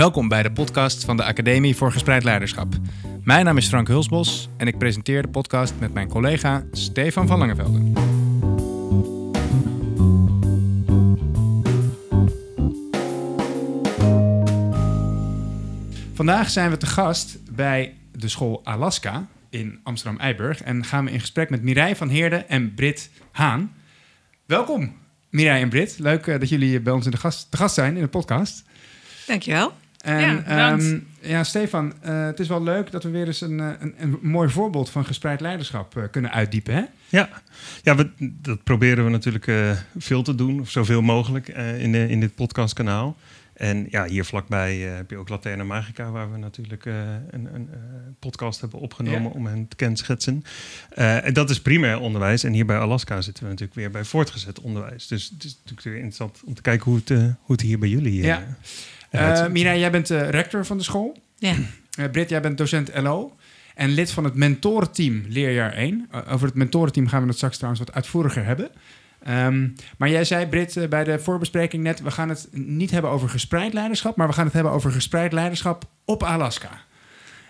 Welkom bij de podcast van de Academie voor Gespreid Leiderschap. Mijn naam is Frank Hulsbos en ik presenteer de podcast met mijn collega Stefan van Langevelde. Vandaag zijn we te gast bij de school Alaska in Amsterdam-Eiburg en gaan we in gesprek met Mireille van Heerde en Brit Haan. Welkom Mireille en Brit, leuk eh, dat jullie bij ons in de gast, te gast zijn in de podcast. Dankjewel. En, Ja, ehm, ja, Stefan, eh, het is wel leuk dat we weer eens een, eh, een, een mooi voorbeeld van gespreid leiderschap eh, kunnen uitdiepen. Hè? Ja, ja we, dat proberen we natuurlijk eh, veel te doen, of zoveel mogelijk eh, in, de, in dit podcastkanaal. En ja, hier vlakbij eh, heb je ook Laterna Magica, waar we natuurlijk eh, een, een eh, podcast hebben opgenomen Ja. om hen te kenschetsen. Eh en dat is primair onderwijs. En hier bij Alaska zitten we natuurlijk weer bij voortgezet onderwijs. Dus het is natuurlijk weer interessant om te kijken hoe het, eh, hoe het hier bij jullie eh, Ja. Eruit Eh. Mireille, jij bent eh, rector van de school. Ja. Eh Brit, jij bent docent LO. En lid van het mentorenteam leerjaar 1. Eh, over het mentorenteam gaan we het straks trouwens wat uitvoeriger hebben. Ehm, maar jij zei, Brit, eh, bij de voorbespreking net... we gaan het niet hebben over gespreid leiderschap... maar we gaan het hebben over gespreid leiderschap op Alaska.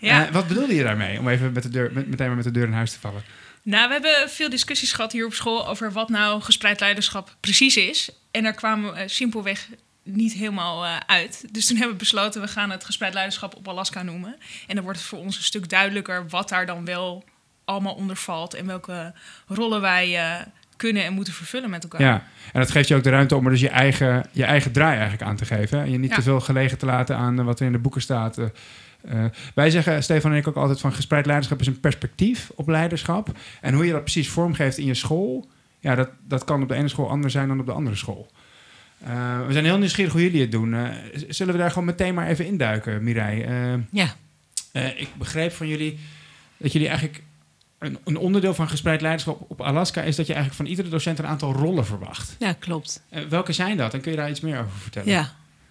Ja. Eh, wat bedoelde je daarmee? Om even met de deur, met, meteen maar met de deur in huis te vallen. Nou, we hebben veel discussies gehad hier op school over wat nou gespreid leiderschap precies is. En daar kwamen we simpelweg niet helemaal eh, uit. Dus toen hebben we besloten, we gaan het gespreid leiderschap op Alaska noemen. En dan wordt het voor ons een stuk duidelijker wat daar dan wel allemaal onder valt. En welke rollen wij eh, kunnen en moeten vervullen met elkaar. Ja, en dat geeft je ook de ruimte om er dus je eigen, je eigen draai eigenlijk aan te geven. hè? En je niet Ja. te veel gelegen te laten aan eh, wat er in de boeken staat. wij zeggen, Stefan en ik ook altijd van gespreid leiderschap is een perspectief op leiderschap. En hoe je dat precies vormgeeft in je school, ja, dat, dat kan op de ene school anders zijn dan op de andere school. Eh, we zijn heel nieuwsgierig hoe jullie het doen. Eh, zullen we daar gewoon meteen maar even induiken, Mireille? Eh, Ja. ik begreep van jullie dat jullie eigenlijk een, een onderdeel van gespreid leiderschap op Alaska is dat je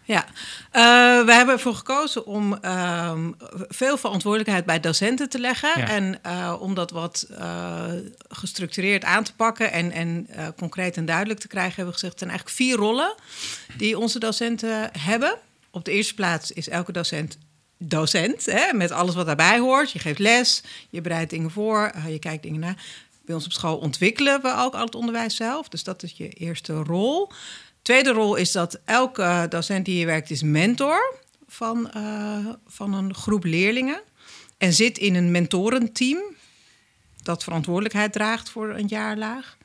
ja. Eh, we hebben ervoor gekozen om ehm, veel verantwoordelijkheid bij docenten te leggen. Ja. En eh, om dat wat eh, gestructureerd aan te pakken en, en concreet en duidelijk te krijgen, hebben we gezegd: er zijn eigenlijk vier rollen die onze docenten hebben. Op de eerste plaats is elke docent docent, hè, met alles wat daarbij hoort. Je geeft les, je bereidt dingen voor, je kijkt dingen na. Bij ons op school ontwikkelen we ook al het onderwijs zelf. Dus dat is je eerste rol. Tweede rol is dat elke docent die hier werkt is mentor van, eh, van een groep leerlingen. En zit in een mentorenteam dat verantwoordelijkheid draagt voor een jaarlaag.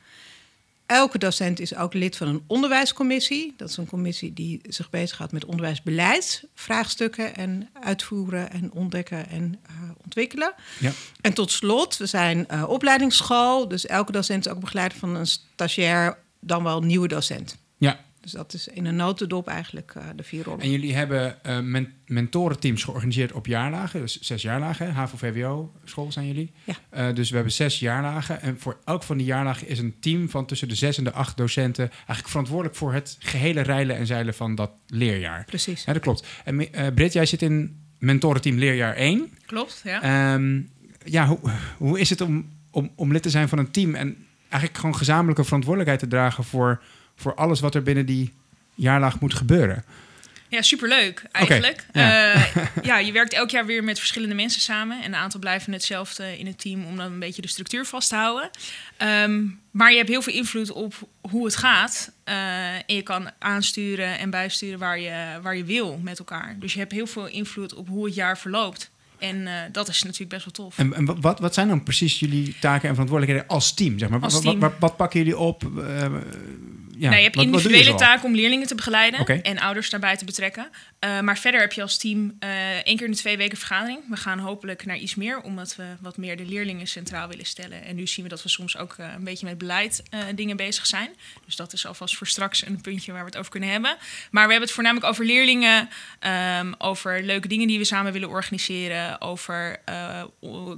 Elke docent is ook lid van een onderwijscommissie. Dat is een commissie die zich bezighoudt met onderwijsbeleidsvraagstukken en uitvoeren en ontdekken en eh, ontwikkelen. Ja. En tot slot, we zijn eh, opleidingsschool, dus elke docent is ook begeleider van een stagiair, dan wel een nieuwe docent. Ja. Dus dat is in een notendop eigenlijk eh, de vier rollen. En jullie hebben eh, men- mentorenteams georganiseerd op jaarlagen. Dus zes jaarlagen. HAVO-VWO-school zijn jullie. Ja. Eh, dus we hebben zes jaarlagen. En voor elk van die jaarlagen is een team van tussen de zes en de acht docenten... eigenlijk verantwoordelijk voor het gehele reilen en zeilen van dat leerjaar. Precies. Ja, dat klopt. En eh Britt, jij zit in mentorenteam leerjaar 1. Klopt, ja. Ehm, ja, hoe, hoe is het om, om, om lid te zijn van een team en eigenlijk gewoon gezamenlijke verantwoordelijkheid te dragen voor, voor alles wat er binnen die jaarlaag moet gebeuren? Ja, superleuk eigenlijk. ja. Ja. ja, je werkt elk jaar weer met verschillende mensen samen. En een aantal blijven hetzelfde in het team om dan een beetje de structuur vast te houden. Ehm, maar je hebt heel veel invloed op hoe het gaat. Eh, en je kan aansturen en bijsturen waar je, waar je wil met elkaar. Dus je hebt heel veel invloed op hoe het jaar verloopt. En eh, dat is natuurlijk best wel tof. En, en wat, wat zijn dan precies jullie taken en verantwoordelijkheden als team? Zeg maar? Als team. Wat, wat, wat pakken jullie op? Ja, nou, je hebt wat- wat doe individuele taken om leerlingen te begeleiden en ouders daarbij te betrekken. Eh, maar verder heb je als team eh één keer in de twee weken vergadering. We gaan hopelijk naar iets meer, omdat we wat meer de leerlingen centraal willen stellen. En nu zien we dat we soms ook eh, een beetje met beleid dingen bezig zijn. Dus dat is alvast voor straks een puntje waar we het over kunnen hebben. Maar we hebben het voornamelijk over leerlingen, ehm, over leuke dingen die we samen willen organiseren, over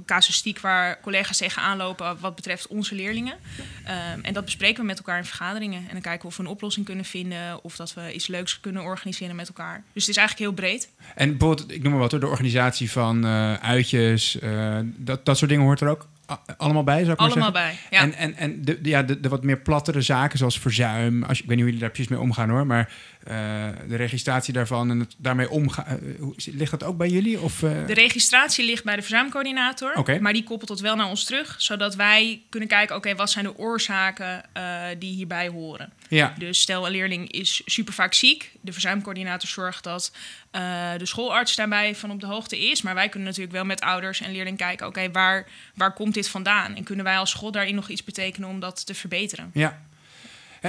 casuïstiek waar collega's tegenaan lopen wat betreft onze leerlingen. Ehm, en dat bespreken we met elkaar in vergaderingen. En dan kijken of we een oplossing kunnen vinden of dat we iets leuks kunnen organiseren met elkaar. Dus het is eigenlijk heel breed. En bijvoorbeeld, ik noem maar wat, hoor, de organisatie van eh, uitjes, eh, dat, dat soort dingen hoort er ook allemaal bij, zou ik maar Allemaal zeggen? bij. Ja. En, en, en de, de- ja, de, de wat meer plattere zaken, zoals verzuim. Als ik weet niet hoe jullie daar precies mee omgaan hoor. Maar de registratie daarvan en het daarmee omgaan. eh, ligt dat ook bij jullie? Of, eh, De registratie ligt bij de verzuimcoördinator, maar die koppelt het wel naar ons terug, zodat wij kunnen kijken, oké, wat zijn de oorzaken eh, die hierbij horen. ja, Dus stel een leerling is super vaak ziek, de verzuimcoördinator zorgt dat eh, de schoolarts daarbij van op de hoogte is, maar wij kunnen natuurlijk wel met ouders en leerling kijken, oké, waar, waar komt dit vandaan? En kunnen wij als school daarin nog iets betekenen om dat te verbeteren? ja.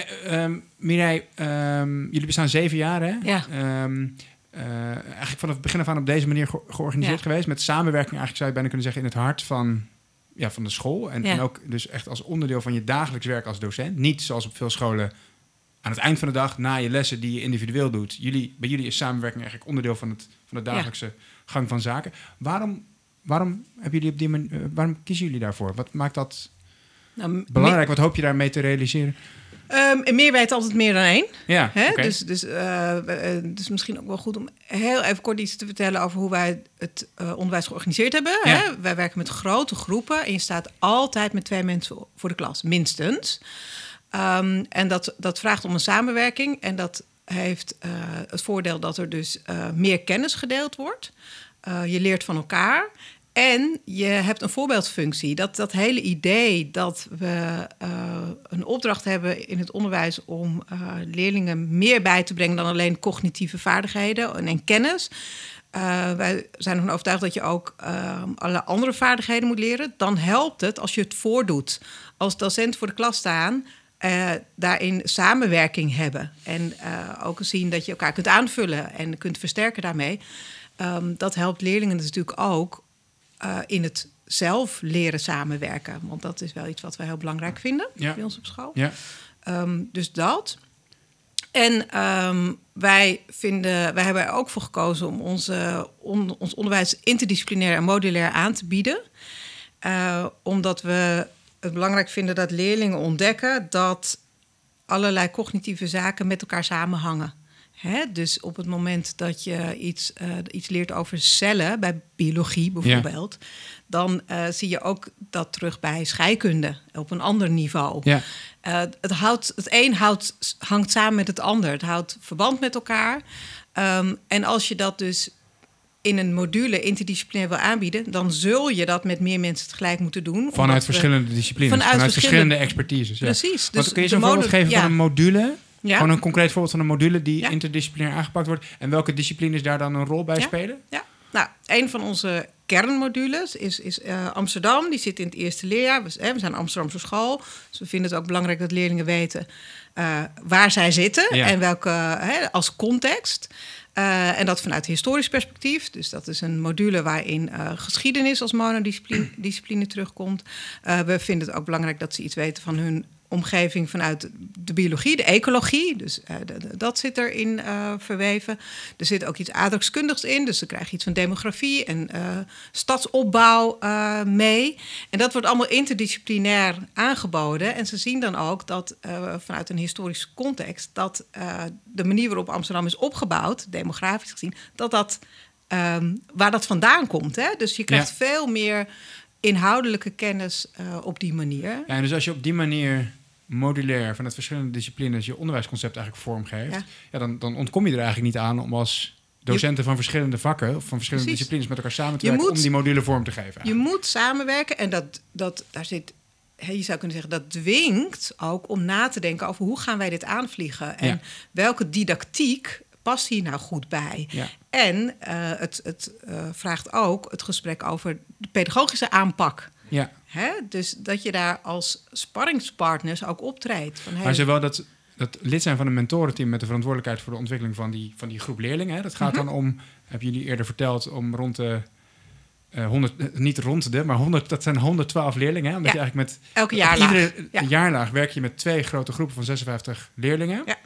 Hey, ehm, Mireille, ehm, jullie bestaan zeven jaar hè? Ja. Ehm, eh, eigenlijk vanaf het begin af aan op deze manier ge- georganiseerd Ja. geweest. Met samenwerking eigenlijk zou je bijna kunnen zeggen in het hart van, ja, van de school. En, Ja. en ook dus echt als onderdeel van je dagelijks werk als docent. Niet zoals op veel scholen aan het eind van de dag, na je lessen die je individueel doet. Jullie, bij jullie is samenwerking eigenlijk onderdeel van, het, van de dagelijkse gang van zaken. Waarom, waarom, hebben jullie op die man- eh, waarom kiezen jullie daarvoor? Wat maakt dat Nou, belangrijk? Wat hoop je daarmee te realiseren? Ehm, en meer weet altijd meer dan één. Ja, Hè? Dus, dus, eh, dus misschien ook wel goed om heel even kort iets te vertellen over hoe wij het eh, onderwijs georganiseerd hebben. Ja. Hè? Wij werken met grote groepen en je staat altijd met twee mensen voor de klas, minstens. Ehm, en dat, dat vraagt om een samenwerking en dat heeft het voordeel dat er dus meer kennis gedeeld wordt. Je leert van elkaar. En je hebt een voorbeeldfunctie. Dat, dat hele idee dat we eh, een opdracht hebben in het onderwijs om eh, leerlingen meer bij te brengen dan alleen cognitieve vaardigheden en, en kennis. Eh, wij zijn ervan overtuigd dat je ook alle andere vaardigheden moet leren. Dan helpt het als je het voordoet. Als docent voor de klas staan, daarin samenwerking hebben. En eh, ook zien dat je elkaar kunt aanvullen en kunt versterken daarmee. Ehm, dat helpt leerlingen dus natuurlijk ook eh, in het zelf leren samenwerken. Want dat is wel iets wat wij heel belangrijk vinden Ja. bij ons op school. Ja, Ehm, dus dat. En ehm, wij, vinden, wij hebben er ook voor gekozen om onze, on- ons onderwijs interdisciplinair en modulair aan te bieden. Eh, omdat we het belangrijk vinden dat leerlingen ontdekken dat allerlei cognitieve zaken met elkaar samenhangen. Hè? Dus op het moment dat je iets, eh, iets leert over cellen, bij biologie bijvoorbeeld, dan eh, zie je ook dat terug bij scheikunde op een ander niveau. ja. Eh, het, houdt, het een houdt, hangt samen met het ander. Het houdt verband met elkaar. Ehm, en als je dat dus in een module interdisciplinair wil aanbieden, dan zul je dat met meer mensen tegelijk moeten doen. Vanuit we- verschillende disciplines, Vanuit vanuit, verschillende verschillende- expertises. Ja. Precies. Want Dus kun je zo'n voorbeeld geven ja. van een module? Ja. Gewoon een concreet voorbeeld van een module die Ja. interdisciplinair aangepakt wordt. En welke disciplines daar dan een rol bij Ja. spelen? Ja, nou, een van onze kernmodules is, is eh, Amsterdam. Die zit in het eerste leerjaar. We, hè, we zijn Amsterdamse school. Dus we vinden het ook belangrijk dat leerlingen weten eh, waar zij zitten en welke hè, als context. Eh, en dat vanuit historisch perspectief. Dus dat is een module waarin geschiedenis als monodiscipline discipline terugkomt. We vinden het ook belangrijk dat ze iets weten van hun omgeving vanuit de biologie, de ecologie. Dus eh, dat zit erin eh, verweven. Er zit ook iets aardrijkskundigs in. Dus dan krijg je iets van demografie en eh, stadsopbouw mee. En dat wordt allemaal interdisciplinair aangeboden. En ze zien dan ook dat vanuit een historische context... dat de manier waarop Amsterdam is opgebouwd, demografisch gezien... dat dat ehm, waar dat vandaan komt. Hè? Dus je krijgt Ja. veel meer inhoudelijke kennis op die manier. Ja, dus als je op die manier modulair vanuit verschillende disciplines je onderwijsconcept eigenlijk vormgeeft, ja. Ja. dan, dan ontkom je er eigenlijk niet aan om als docenten van verschillende vakken of van verschillende Precies. disciplines met elkaar samen te Je werken moet- om die module vorm te geven. Je moet samenwerken en dat, dat, daar zit, je zou kunnen zeggen, dat dwingt ook om na te denken over hoe gaan wij dit aanvliegen en Ja. welke didactiek past hier nou goed bij. Ja. En eh, het, het eh, vraagt ook het gesprek over de pedagogische aanpak. Ja. Hè? Dus dat je daar als sparringspartners ook optreedt. Van, hey, Maar zowel dat, dat lid zijn van een mentorenteam met de verantwoordelijkheid voor de ontwikkeling van die, van die groep leerlingen. Hè, dat gaat Mhm. dan om, heb jullie eerder verteld, om rond de eh 100, eh, niet rond de, maar 100, dat zijn 112 leerlingen. Hè, omdat Ja. je eigenlijk met elke jaarlaag. iedere Ja. jaarlaag werk je met twee grote groepen van 56 leerlingen. Ja.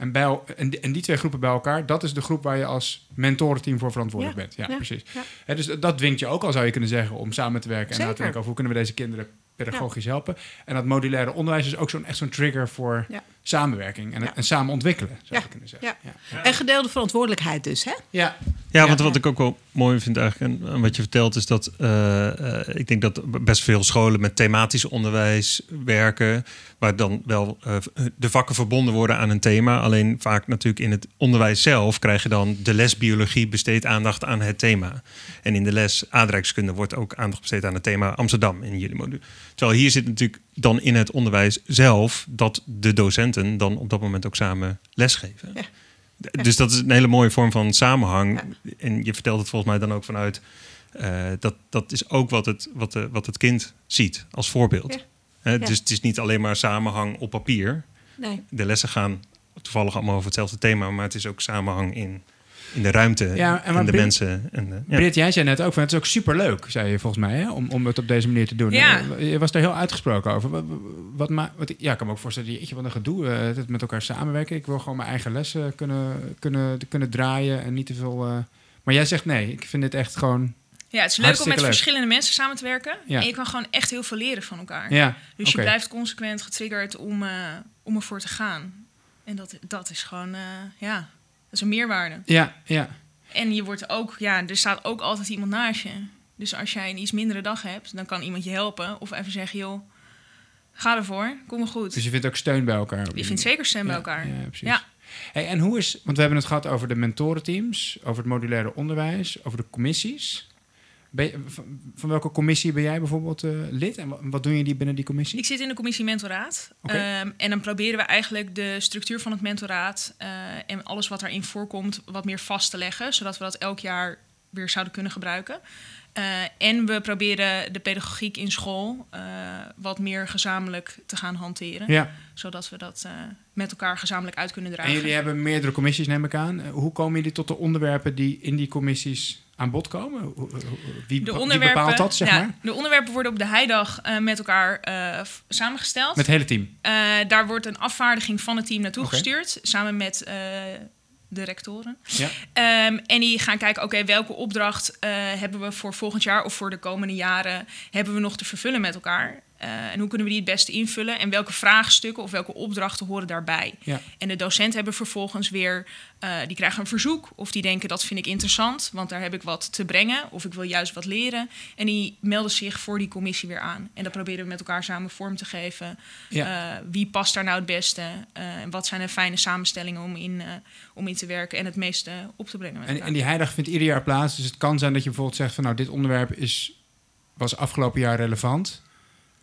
En, bij, en, die- en die twee groepen bij elkaar, dat is de groep waar je als mentorenteam voor verantwoordelijk Ja. bent. Ja, Ja. precies. Hè, dus dat dwingt je ook al, zou je kunnen zeggen, om samen te werken en na te denken over hoe kunnen we deze kinderen pedagogisch helpen. En dat modulaire onderwijs is ook zo'n echt zo'n trigger voor Ja. Samenwerking en, Ja. en samen ontwikkelen, zou Ja. je kunnen zeggen. Ja. Ja. En gedeelde verantwoordelijkheid dus, hè? Ja. Ja, want Ja. wat ik ook wel mooi vind eigenlijk aan wat je vertelt, is dat eh, eh, ik denk dat best veel scholen met thematisch onderwijs werken, waar dan wel eh, de vakken verbonden worden aan een thema. Alleen vaak natuurlijk in het onderwijs zelf krijg je dan de les biologie besteedt aandacht aan het thema. En in de les aardrijkskunde wordt ook aandacht besteed aan het thema Amsterdam in jullie module. Terwijl hier zit natuurlijk dan in het onderwijs zelf dat de docenten dan op dat moment ook samen lesgeven. Ja. Dus dat is een hele mooie vorm van samenhang. En je vertelt het volgens mij dan ook vanuit. eh, dat, dat is ook wat het, wat, de, wat het kind ziet als voorbeeld. Dus het is niet alleen maar samenhang op papier. Nee. De lessen gaan toevallig allemaal over hetzelfde thema, maar het is ook samenhang in, in de ruimte Ja, en de Brit- mensen. En de, ja. Britt, jij zei net ook van het is ook superleuk, zei je volgens mij, hè, om, om het op deze manier te doen. Ja. Eh, Je was daar heel uitgesproken over. Wat, wat, ma- wat, ja, ik kan me ook voorstellen, jeetje, wat een gedoe, eh, het met elkaar samenwerken. Ik wil gewoon mijn eigen lessen kunnen, kunnen, kunnen draaien en niet te veel... eh, Maar jij zegt nee, ik vind dit echt gewoon... Ja, het is leuk om met leuk. verschillende mensen samen te werken. Ja. En je kan gewoon echt heel veel leren van elkaar. Ja, Dus je blijft consequent getriggerd om, eh, om ervoor te gaan. En dat, dat is gewoon, eh, ja, is een meerwaarde. Ja, ja. En je wordt ook, ja, er staat ook altijd iemand naast je. Dus als jij een iets mindere dag hebt, dan kan iemand je helpen. Of even zeggen, joh, ga ervoor, kom maar goed. Dus je vindt ook steun bij elkaar. je vindt zeker stem bij Ja, elkaar. Ja, precies. Ja. Hey, en hoe is, want we hebben het gehad over de mentorenteams, over het modulaire onderwijs, over de commissies. Ben je- van, van welke commissie ben jij bijvoorbeeld eh, lid en wat, wat doen jullie binnen die commissie? Ik zit in de commissie mentoraat. Ehm, en dan proberen we eigenlijk de structuur van het mentoraat eh, en alles wat daarin voorkomt wat meer vast te leggen, zodat we dat elk jaar weer zouden kunnen gebruiken. Eh, en we proberen de pedagogiek in school wat meer gezamenlijk te gaan hanteren, Ja, zodat we dat met elkaar gezamenlijk uit kunnen en dragen. jullie hebben meerdere commissies, neem ik aan. Hoe komen jullie tot de onderwerpen die in die commissies aan bod komen? Wie, de wie onderwerpen, bepaalt dat, zeg ja, maar? de onderwerpen worden op de heidag eh, met elkaar eh, samengesteld. Met het hele team. Eh, daar wordt een afvaardiging van het team naartoe gestuurd, samen met de rectoren. Ja. Ehm, en die gaan kijken, oké, welke opdracht hebben we voor volgend jaar of voor de komende jaren hebben we nog te vervullen met elkaar? Eh, en hoe kunnen we die het beste invullen? En welke vraagstukken of welke opdrachten horen daarbij? Ja. En de docenten hebben vervolgens weer, eh, die krijgen een verzoek. Of die denken, dat vind ik interessant, want daar heb ik wat te brengen. Of ik wil juist wat leren. En die melden zich voor die commissie weer aan. En dat proberen we met elkaar samen vorm te geven. Ja. Eh, wie past daar nou het beste? En wat zijn de fijne samenstellingen om in, om in te werken en het meeste op te brengen met En, en die heidag vindt ieder jaar plaats. Dus het kan zijn dat je bijvoorbeeld zegt van nou, dit onderwerp is, was afgelopen jaar relevant.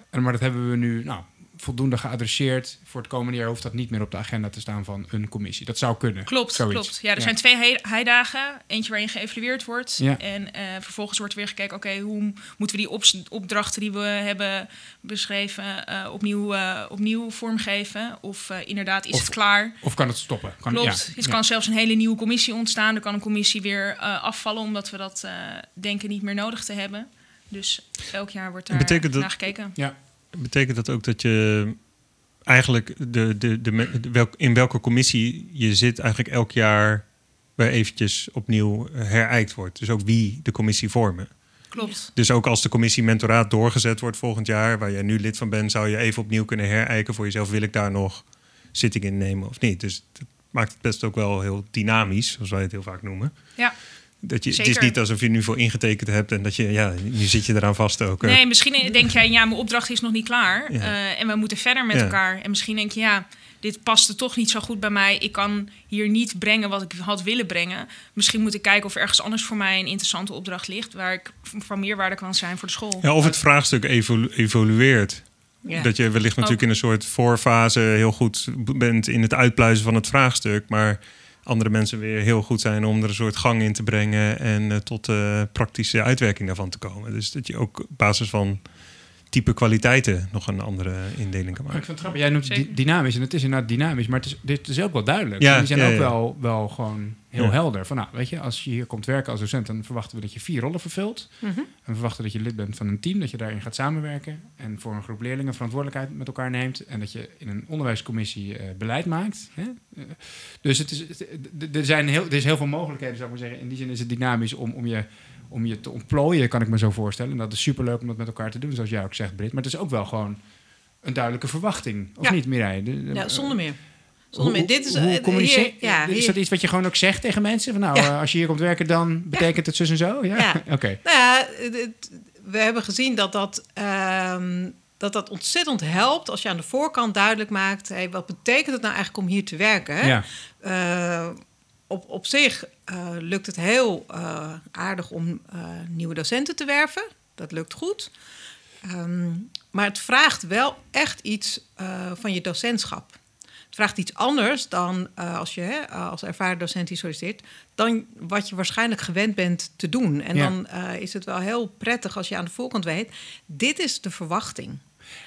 En, maar dat hebben we nu nou, voldoende geadresseerd. Voor het komende jaar hoeft dat niet meer op de agenda te staan van een commissie. Dat zou kunnen. Klopt, Zoiets. klopt. Ja, er Ja. zijn twee hei- heidagen. Eentje waarin geëvalueerd wordt. Ja. En eh, vervolgens wordt er weer gekeken... oké, hoe moeten we die opdrachten die we hebben beschreven... eh, opnieuw, eh, opnieuw vormgeven? Of inderdaad, is Of- het klaar? Of kan het stoppen? Kan, Klopt. ja. Het kan zelfs een hele nieuwe commissie ontstaan. Er kan een commissie weer afvallen... omdat we dat denken niet meer nodig te hebben. Dus elk jaar wordt daar Betekent dat- naar gekeken. Betekent dat ook dat je eigenlijk de, de, de, me- de- welk, in welke commissie je zit, eigenlijk elk jaar weer eventjes opnieuw herijkt wordt? Dus ook wie de commissie vormen. Klopt. Dus ook als de commissie mentoraat doorgezet wordt volgend jaar, waar jij nu lid van bent, zou je even opnieuw kunnen herijken voor jezelf. Wil ik daar nog zitting in nemen of niet? Dus dat maakt het best ook wel heel dynamisch, zoals wij het heel vaak noemen. Ja. Dat je, het is niet alsof je nu voor ingetekend hebt en dat je, ja, nu zit je eraan vast ook. eh. Nee, misschien denk jij, ja, mijn opdracht is nog niet klaar. Ja. eh, en we moeten verder met Ja. elkaar. En misschien denk je, ja, dit paste toch niet zo goed bij mij. Ik kan hier niet brengen wat ik had willen brengen. Misschien moet ik kijken of er ergens anders voor mij een interessante opdracht ligt... waar ik van meerwaarde kan zijn voor de school. Ja, of het vraagstuk evolu- evolueert. Ja. Dat je wellicht natuurlijk in een soort voorfase heel goed bent in het uitpluizen van het vraagstuk. Maar andere mensen weer heel goed zijn om er een soort gang in te brengen en eh, tot de praktische uitwerking daarvan te komen. Dus dat je ook op basis van type kwaliteiten nog een andere indeling kan Maar ik maken. vind het grappig. Jij noemt Zeker. dynamisch. En het is inderdaad dynamisch. Maar het is, dit is ook wel duidelijk. Ja, die zijn ja, ook ja. Wel, wel gewoon heel Ja. helder. Van nou, weet je, als je hier komt werken als docent... dan verwachten we dat je vier rollen vervult. Mhm. En we verwachten dat je lid bent van een team, dat je daarin gaat samenwerken en voor een groep leerlingen verantwoordelijkheid met elkaar neemt en dat je in een onderwijscommissie eh, beleid maakt. Hè? Eh, dus het is, het- er, zijn heel, er is heel veel mogelijkheden, zou ik maar zeggen. In die zin is het dynamisch om, om, je, om je te ontplooien, kan ik me zo voorstellen. En dat is superleuk om dat met elkaar te doen, zoals jij ook zegt, Brit. Maar het is ook wel gewoon een duidelijke verwachting, of Ja. niet, Mireille? De- de- Ja, zonder meer. Wat, Zonder meer. Dit is, hoe eh, communiceer- hier- ja, is dat iets wat je gewoon ook zegt tegen mensen? Van, nou, Ja. eh, als je hier komt werken, dan betekent het zus en zo? Ja. Oké. Nou ja, we hebben gezien dat dat, ehm, dat dat ontzettend helpt als je aan de voorkant duidelijk maakt: hey, wat betekent het nou eigenlijk om hier te werken? Ja. Eh, op, op zich eh, lukt het heel eh, aardig om eh, nieuwe docenten te werven. Dat lukt goed. Ehm, maar het vraagt wel echt iets van je docentschap. Het vraagt iets anders dan als je hè, als ervaren docent die solliciteert, dan wat je waarschijnlijk gewend bent te doen. En Ja. dan is het wel heel prettig als je aan de voorkant weet: dit is de verwachting.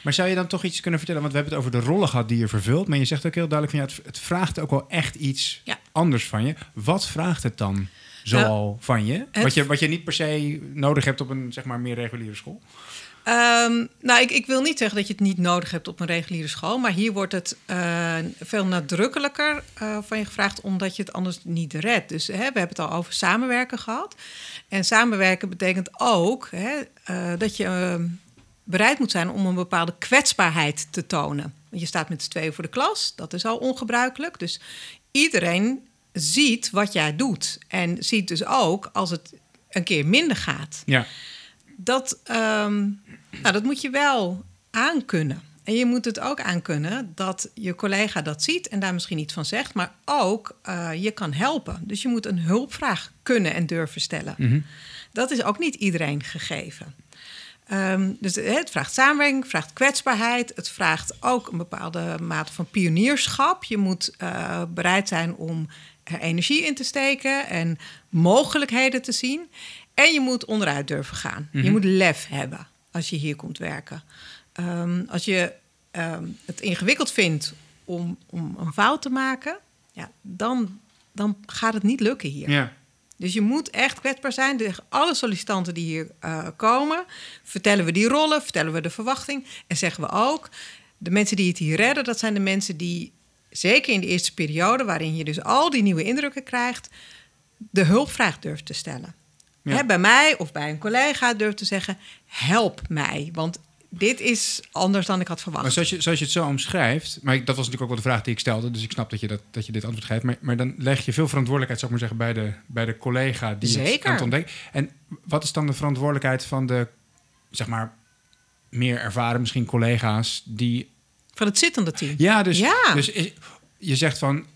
Maar zou je dan toch iets kunnen vertellen? Want we hebben het over de rollen gehad die je vervult. Maar je zegt ook heel duidelijk van ja, het, het vraagt ook wel echt iets Ja. anders van je. Wat vraagt het dan zoal van je? Wat je? Wat je niet per se nodig hebt op een zeg maar meer reguliere school. Ehm, nou, ik, ik wil niet zeggen dat je het niet nodig hebt op een reguliere school, maar hier wordt het eh, veel nadrukkelijker eh, van je gevraagd, omdat je het anders niet redt. Dus hè, we hebben het al over samenwerken gehad. En samenwerken betekent ook hè, eh, dat je eh, bereid moet zijn om een bepaalde kwetsbaarheid te tonen. Want je staat met z'n tweeën voor de klas, dat is al ongebruikelijk. Dus iedereen ziet wat jij doet en ziet dus ook als het een keer minder gaat Ja. dat, ehm, nou, dat moet je wel aankunnen. En je moet het ook aankunnen dat je collega dat ziet en daar misschien iets van zegt, maar ook eh, je kan helpen. Dus je moet een hulpvraag kunnen en durven stellen. Mhm. Dat is ook niet iedereen gegeven. Ehm, dus het vraagt samenwerking, het vraagt kwetsbaarheid. Het vraagt ook een bepaalde mate van pionierschap. Je moet eh, bereid zijn om er energie in te steken en mogelijkheden te zien. En je moet onderuit durven gaan. Je moet lef hebben als je hier komt werken. Ehm, als je ehm, het ingewikkeld vindt om, om een fout te maken, ja, dan, dan gaat het niet lukken hier. Ja. Dus je moet echt kwetsbaar zijn. Tegen alle sollicitanten die hier eh, komen, vertellen we die rollen, vertellen we de verwachting. En zeggen we ook, de mensen die het hier redden, dat zijn de mensen die, zeker in de eerste periode, waarin je dus al die nieuwe indrukken krijgt, de hulpvraag durft te stellen. Ja. Hè, bij mij of bij een collega durft te zeggen, help mij. Want dit is anders dan ik had verwacht. Maar zoals je, zoals je het zo omschrijft, maar ik, dat was natuurlijk ook wel de vraag die ik stelde, dus ik snap dat je, dat, dat je dit antwoord geeft. Maar, maar dan leg je veel verantwoordelijkheid, zou ik maar zeggen, bij de, bij de collega die het Zeker. aan het ontdekken. En wat is dan de verantwoordelijkheid van de, zeg maar, meer ervaren misschien collega's die... Van het zittende team. Ja, dus, Ja. dus is- je zegt van,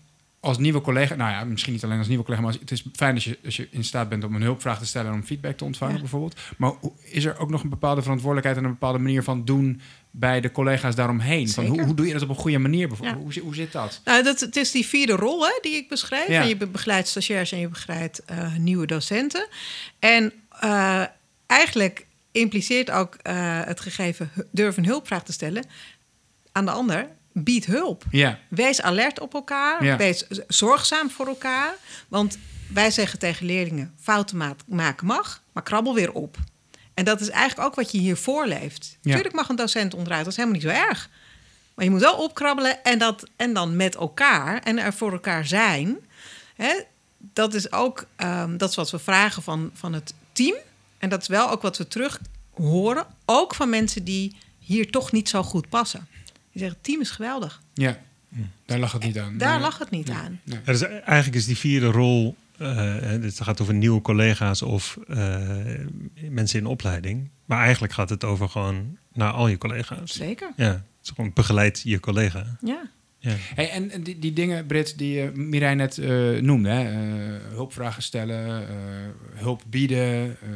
als nieuwe collega, nou ja, misschien niet alleen als nieuwe collega, maar als- het is fijn als je, als je in staat bent om een hulpvraag te stellen en om feedback te ontvangen Ja. bijvoorbeeld. Maar is er ook nog een bepaalde verantwoordelijkheid en een bepaalde manier van doen bij de collega's daaromheen? Van hoe, hoe doe je dat op een goede manier bijvoorbeeld? Ja. Hoe, hoe zit dat? Nou, dat, het is die vierde rol hè, die ik. Ja. En je be- begeleidt stagiairs en je begeleidt eh, nieuwe docenten. En eh, eigenlijk impliceert ook eh, het gegeven een hulpvraag te stellen aan de ander. Bied hulp. Ja, Wees alert op elkaar. Ja. Wees zorgzaam voor elkaar. Want wij zeggen tegen leerlingen: fouten ma- maken mag, maar krabbel weer op. En dat is eigenlijk ook wat je hier voorleeft. Ja. Tuurlijk mag een docent onderuit, dat is helemaal niet zo erg. Maar je moet wel opkrabbelen en, dat, en dan met elkaar en er voor elkaar zijn. Hè, dat is ook ehm, dat is wat we vragen van, van het team. En dat is wel ook wat we terug horen. Ook van mensen die hier toch niet zo goed passen. Die zeggen: het team is geweldig. ja. Daar lag het niet aan. Daar Nee. lag het niet Nee. aan. Nee. Ja, dus eigenlijk is die vierde rol, eh, hè, het gaat over nieuwe collega's of eh, mensen in opleiding. Maar eigenlijk gaat het over gewoon naar al je collega's. Zeker. Ja, het is gewoon begeleid je collega. Ja. Ja. Hey, en en die, die dingen, Britt, die uh, Mireille net eh, noemde, hè? eh, hulpvragen stellen, eh, hulp bieden, eh,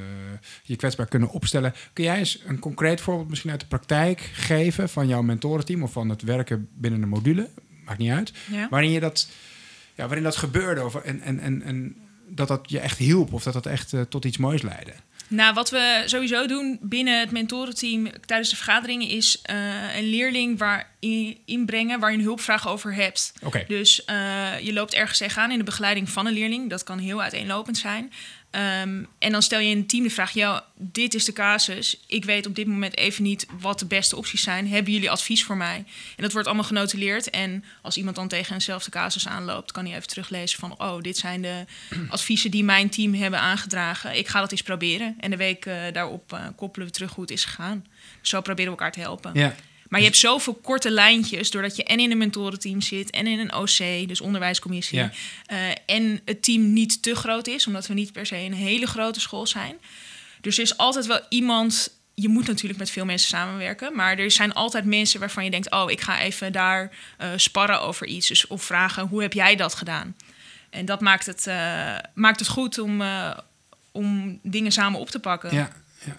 je kwetsbaar kunnen opstellen. Kun jij eens een concreet voorbeeld misschien uit de praktijk geven van jouw mentorenteam of van het werken binnen een module, maakt niet uit, Ja. waarin je dat, ja, waarin dat gebeurde of, en, en, en, en dat dat je echt hielp of dat dat echt tot iets moois leidde? Nou, wat we sowieso doen binnen het mentorenteam tijdens de vergaderingen is eh, een leerling waar in, inbrengen waar je een hulpvraag over hebt. Dus eh, je loopt ergens tegenaan in de begeleiding van een leerling. Dat kan heel uiteenlopend zijn. Ehm, en dan stel je in het team de vraag: ja, dit is de casus. Ik weet op dit moment even niet wat de beste opties zijn. Hebben jullie advies voor mij? En dat wordt allemaal genotuleerd. En als iemand dan tegen eenzelfde casus aanloopt, kan hij even teruglezen van: oh, dit zijn de adviezen die mijn team hebben aangedragen. Ik ga dat eens proberen. En de week eh, daarop eh, koppelen we terug hoe het is gegaan. Zo proberen we elkaar te helpen. Ja, Maar je hebt zoveel korte lijntjes, doordat je en in een mentorenteam zit en in een OC, dus onderwijscommissie, Ja. eh, en het team niet te groot is, omdat we niet per se een hele grote school zijn. Dus er is altijd wel iemand. Je moet natuurlijk met veel mensen samenwerken, maar er zijn altijd mensen waarvan je denkt: oh, ik ga even daar eh, sparren over iets, dus of vragen hoe heb jij dat gedaan? En dat maakt het, eh, maakt het goed om, om dingen samen op te pakken. Ja, ja.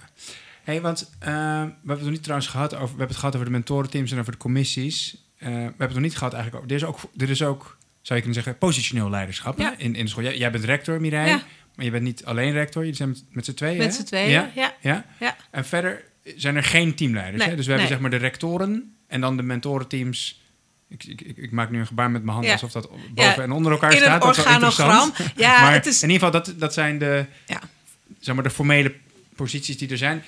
Hey, want eh, we hebben het nog niet trouwens gehad over... We hebben het gehad over de mentorenteams en over de commissies. Eh, we hebben het nog niet gehad eigenlijk over... Er is ook, er is ook zou je kunnen zeggen, positioneel leiderschap Ja. in, in de school. Jij, jij bent rector, Mireille. Ja. Maar je bent niet alleen rector. Je zijn met, met z'n tweeën, Met z'n tweeën, Ja? ja. ja. Ja. En verder zijn er geen teamleiders. Nee, hè? Dus we hebben nee. zeg maar de rectoren en dan de mentorenteams... Ik, ik, ik, maak nu een gebaar met mijn hand Ja. alsof dat boven en onder elkaar In staat. een organogram. Ja, maar het is... in ieder geval, dat, dat zijn de, Ja. zeg maar, de formele posities die er zijn.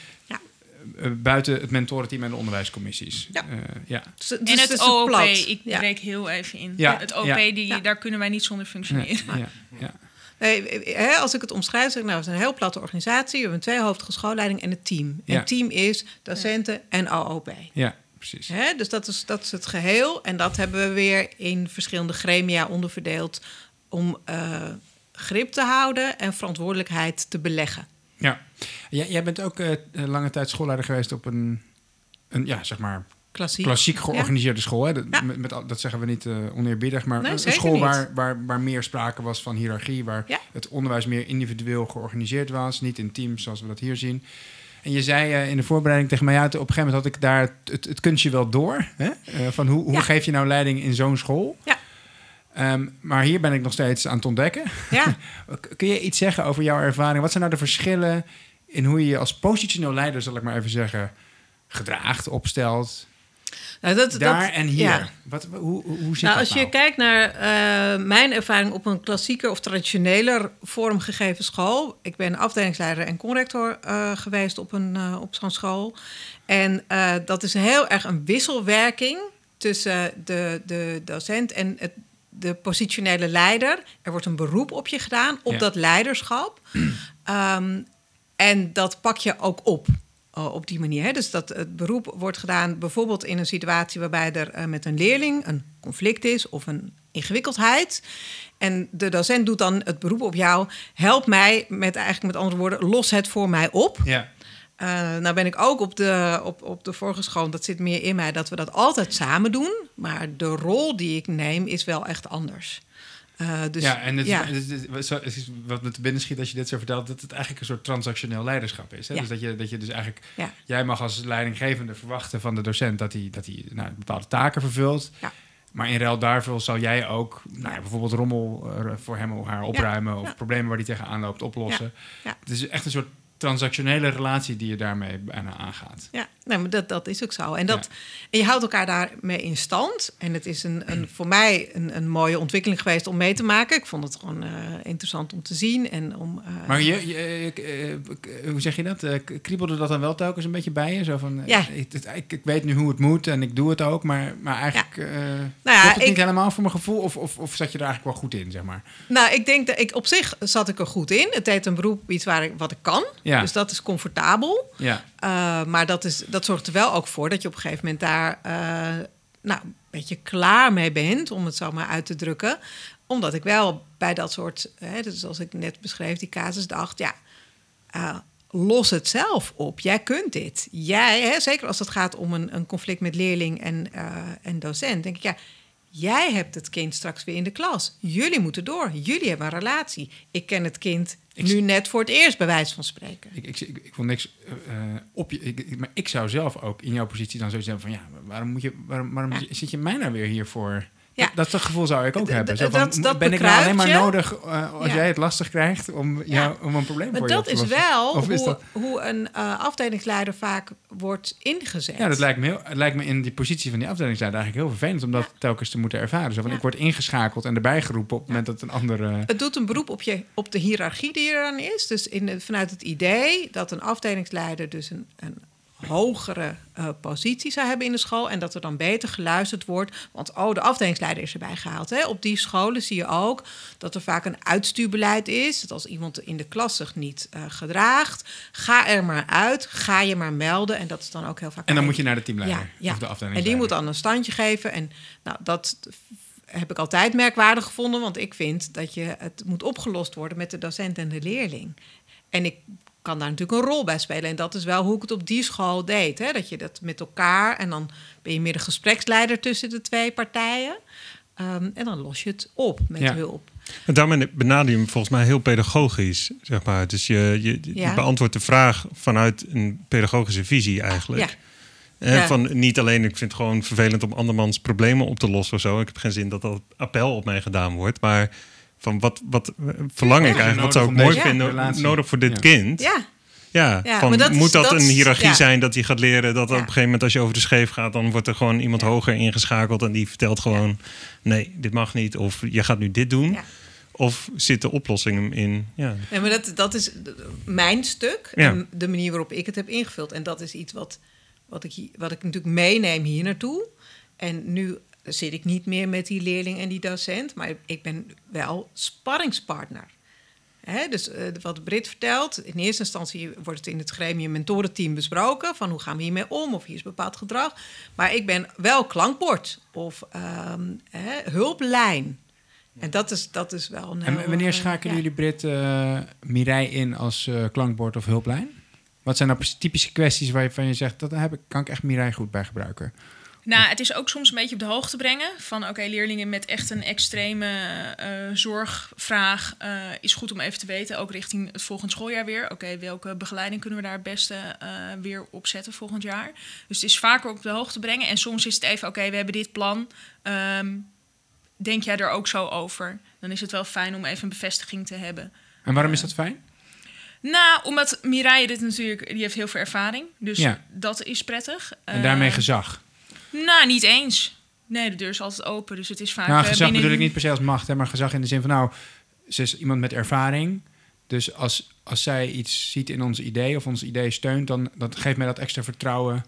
Ja. Eh, buiten het mentorenteam en de onderwijscommissies. Ja. Eh, ja. Dus- dus En het is OOP, plat. ik Ja. breek heel even in. Ja, Het OOP, ja. die, Ja. daar kunnen wij niet zonder Nee, functioneren. ja, ja. Nee, hè, als ik het omschrijf, zeg ik, nou, het is een heel platte organisatie. We hebben een tweehoofdige schoolleiding en het team. En Ja. het team is docenten en OOP. ja, precies. Hè, dus dat is, dat is het geheel. En dat hebben we weer in verschillende gremia onderverdeeld... om eh, grip te houden en verantwoordelijkheid te beleggen. Jij, jij bent ook eh, lange tijd schoolleider geweest op een, een ja, zeg maar, Klassiek. klassiek georganiseerde school. Hè? Dat, Ja. met, dat zeggen we niet eh, oneerbiedig, maar Nee, een school waar, waar, waar meer sprake was van hiërarchie, waar Ja. het onderwijs meer individueel georganiseerd was, niet in teams zoals we dat hier zien. En je zei eh, in de voorbereiding tegen mij, ja, op een gegeven moment had ik daar het, het, het kunstje wel door. Hè? Eh, van hoe, hoe geef je nou leiding in zo'n school? Ja. Ehm, maar hier ben ik nog steeds aan het ontdekken. Ja, Kun je iets zeggen over jouw ervaring? Wat zijn nou de verschillen in hoe je je als positioneel leider, zal ik maar even zeggen, gedraagt, opstelt? nou, dat, Daar dat, en hier. ja. Wat, hoe, hoe zit Nou, dat als je nou? kijkt naar eh, mijn ervaring op een klassieker of traditioneler vormgegeven school. Ik ben afdelingsleider en conrector eh, geweest op, een, eh, op zo'n school. En dat is heel erg een wisselwerking tussen de, de docent en het, de positionele leider. Er wordt een beroep op je gedaan, op Ja. dat leiderschap. Ehm, en dat pak je ook op. eh, op die manier. Hè? Dus dat het beroep wordt gedaan bijvoorbeeld in een situatie waarbij er eh, met een leerling een conflict is of een ingewikkeldheid. En de docent doet dan het beroep op jou. Help mij met eigenlijk met andere woorden, los het voor mij op. Ja, Eh, nou ben ik ook op de, op, op de vorige school, dat zit meer in mij, dat we dat altijd samen doen. Maar de rol die ik neem is wel echt anders. Eh, dus, ja en het, ja. het is- het is- het is wat me te binnen schiet als je dit zo vertelt, dat het eigenlijk een soort transactioneel leiderschap is. Hè? Ja. Dus dat je, dat je dus eigenlijk, Ja. jij mag als leidinggevende verwachten van de docent dat hij, dat hij nou, bepaalde taken vervult. Maar in ruil daarvoor zal jij ook nou, ja, bijvoorbeeld rommel eh, voor hem of haar opruimen of problemen waar hij tegenaan loopt oplossen. Het is echt een soort transactionele relatie die je daarmee bijna aangaat. Ja, nee, maar dat, dat is ook zo. En, dat, en je houdt elkaar daarmee in stand. En het is een, een, voor mij een, een mooie ontwikkeling geweest om mee te maken. Ik vond het gewoon eh, interessant om te zien. En om, eh, Maar je, je, eh, hoe zeg je dat? Kriebelde dat dan wel telkens een beetje bij je? Zo van, Ja. ik, ik, ik weet nu hoe het moet en ik doe het ook, maar, maar eigenlijk Nou ja, klopt het ik- niet helemaal voor mijn gevoel? Of, of, of zat je er eigenlijk wel goed in, zeg maar? Nou, ik denk dat ik op zich zat ik er goed in. Het deed een beroep iets waar ik, wat ik kan. Ja. Dus dat is comfortabel. Ja, Uh, maar dat, is, dat zorgt er wel ook voor dat je op een gegeven moment daar uh, nou, een beetje klaar mee bent, om het zo maar uit te drukken. Omdat ik wel bij dat soort, hè, dus zoals ik net beschreef, die casus dacht, ja, uh, los het zelf op. Jij kunt dit. Jij, hè, zeker als het gaat om een, een conflict met leerling en, en docent, denk ik, ja, jij hebt het kind straks weer in de klas. Jullie moeten door. Jullie hebben een relatie. Ik ken het kind ik nu net voor het eerst, bij wijze van spreken. Ik, ik, ik, ik wil niks uh, op je. Ik, maar ik zou zelf ook in jouw positie dan zo zeggen van ja, waarom moet je, waarom, waarom ja. zit je mij nou weer hier voor? Ja. Dat, dat gevoel zou ik ook hebben. Zo van, dat, dat ben ik nou alleen maar nodig uh, als ja. jij het lastig krijgt om, jou, om een probleem maar voor je te dat is lossen? wel hoe, hoe een uh, afdelingsleider vaak wordt ingezet. Ja, dat lijkt me, heel, het lijkt me in die positie van die afdelingsleider eigenlijk heel vervelend om dat telkens te moeten ervaren. Zo van, ik word ingeschakeld en erbij geroepen op het moment dat een andere... Het doet een beroep op, je, op de hiërarchie die er dan is. Dus in, vanuit het idee dat een afdelingsleider dus een, een hogere uh, positie zou hebben in de school. En dat er dan beter geluisterd wordt. Want oh, de afdelingsleider is erbij gehaald. Hè. Op die scholen zie je ook dat er vaak een uitstuurbeleid is. Dat als iemand in de klas zich niet uh, gedraagt, ga er maar uit. Ga je maar melden. En dat is dan ook heel vaak. En dan moet je naar de teamleider ja, ja. of de afdelingsleider. En die moet dan een standje geven. En nou, dat heb ik altijd merkwaardig gevonden. Want ik vind dat je het moet opgelost worden met de docent en de leerling. En ik kan daar natuurlijk een rol bij spelen. En dat is wel hoe ik het op die school deed. Hè? Dat je dat met elkaar en dan ben je meer de gespreksleider tussen de twee partijen. Um, en dan los je het op met Ja. hulp. En daarmee benader je hem volgens mij heel pedagogisch, zeg maar. Dus je, je, je Ja. beantwoordt de vraag vanuit een pedagogische visie eigenlijk. Ja. Ja. Van niet alleen, ik vind het gewoon vervelend om andermans problemen op te lossen of zo. Ik heb geen zin dat dat appel op mij gedaan wordt. Maar van wat, wat eh, verlang ik eigenlijk? Wat zou ik mooi vinden, relatie. nodig voor dit Ja. kind? Ja, Ja, Ja, van, dat is- moet dat, dat een hiërarchie ja. zijn dat hij gaat leren dat Ja. op een gegeven moment als je over de scheef gaat, dan wordt er gewoon iemand Ja. hoger ingeschakeld en die vertelt gewoon nee, dit mag niet of je gaat nu dit doen. Ja. Of zit de oplossing hem in? Ja, Nee, maar dat, dat is mijn stuk. Ja. En de manier waarop ik het heb ingevuld. En dat is iets wat, wat, ik, wat ik natuurlijk meeneem hier naartoe. En nu zit ik niet meer met die leerling en die docent. Maar ik ben wel sparringspartner. Dus eh, wat Brit vertelt, in eerste instantie wordt het in het gremium mentorenteam besproken. Van hoe gaan we hiermee om of hier is bepaald gedrag. Maar ik ben wel klankbord of ehm, hulplijn. En dat is, dat is wel een En heel, wanneer eh, schakelen jullie Brit eh Mireille in als klankbord of hulplijn? Wat zijn nou typische kwesties waarvan je zegt... dat heb ik, kan ik echt Mireille goed bij gebruiken? Nou, het is ook soms een beetje op de hoogte brengen van oké, leerlingen met echt een extreme eh, zorgvraag eh, is goed om even te weten, ook richting het volgend schooljaar weer. Oké, welke begeleiding kunnen we daar het beste eh, weer opzetten volgend jaar? Dus het is vaker op de hoogte brengen en soms is het even oké, we hebben dit plan. Ehm, denk jij er ook zo over? Dan is het wel fijn om even een bevestiging te hebben. En waarom is dat fijn? Nou, omdat Mireille dit natuurlijk, die heeft heel veel ervaring. Dus Ja. dat is prettig. En daarmee gezag. Nou, niet eens. Nee, de deur is altijd open, dus het is vaak... Nou, eh, gezag binnen- bedoel ik niet per se als macht, hè, maar gezag in de zin van... nou, ze is iemand met ervaring. Dus als, als zij iets ziet in ons idee of ons idee steunt... dan dat geeft mij dat extra vertrouwen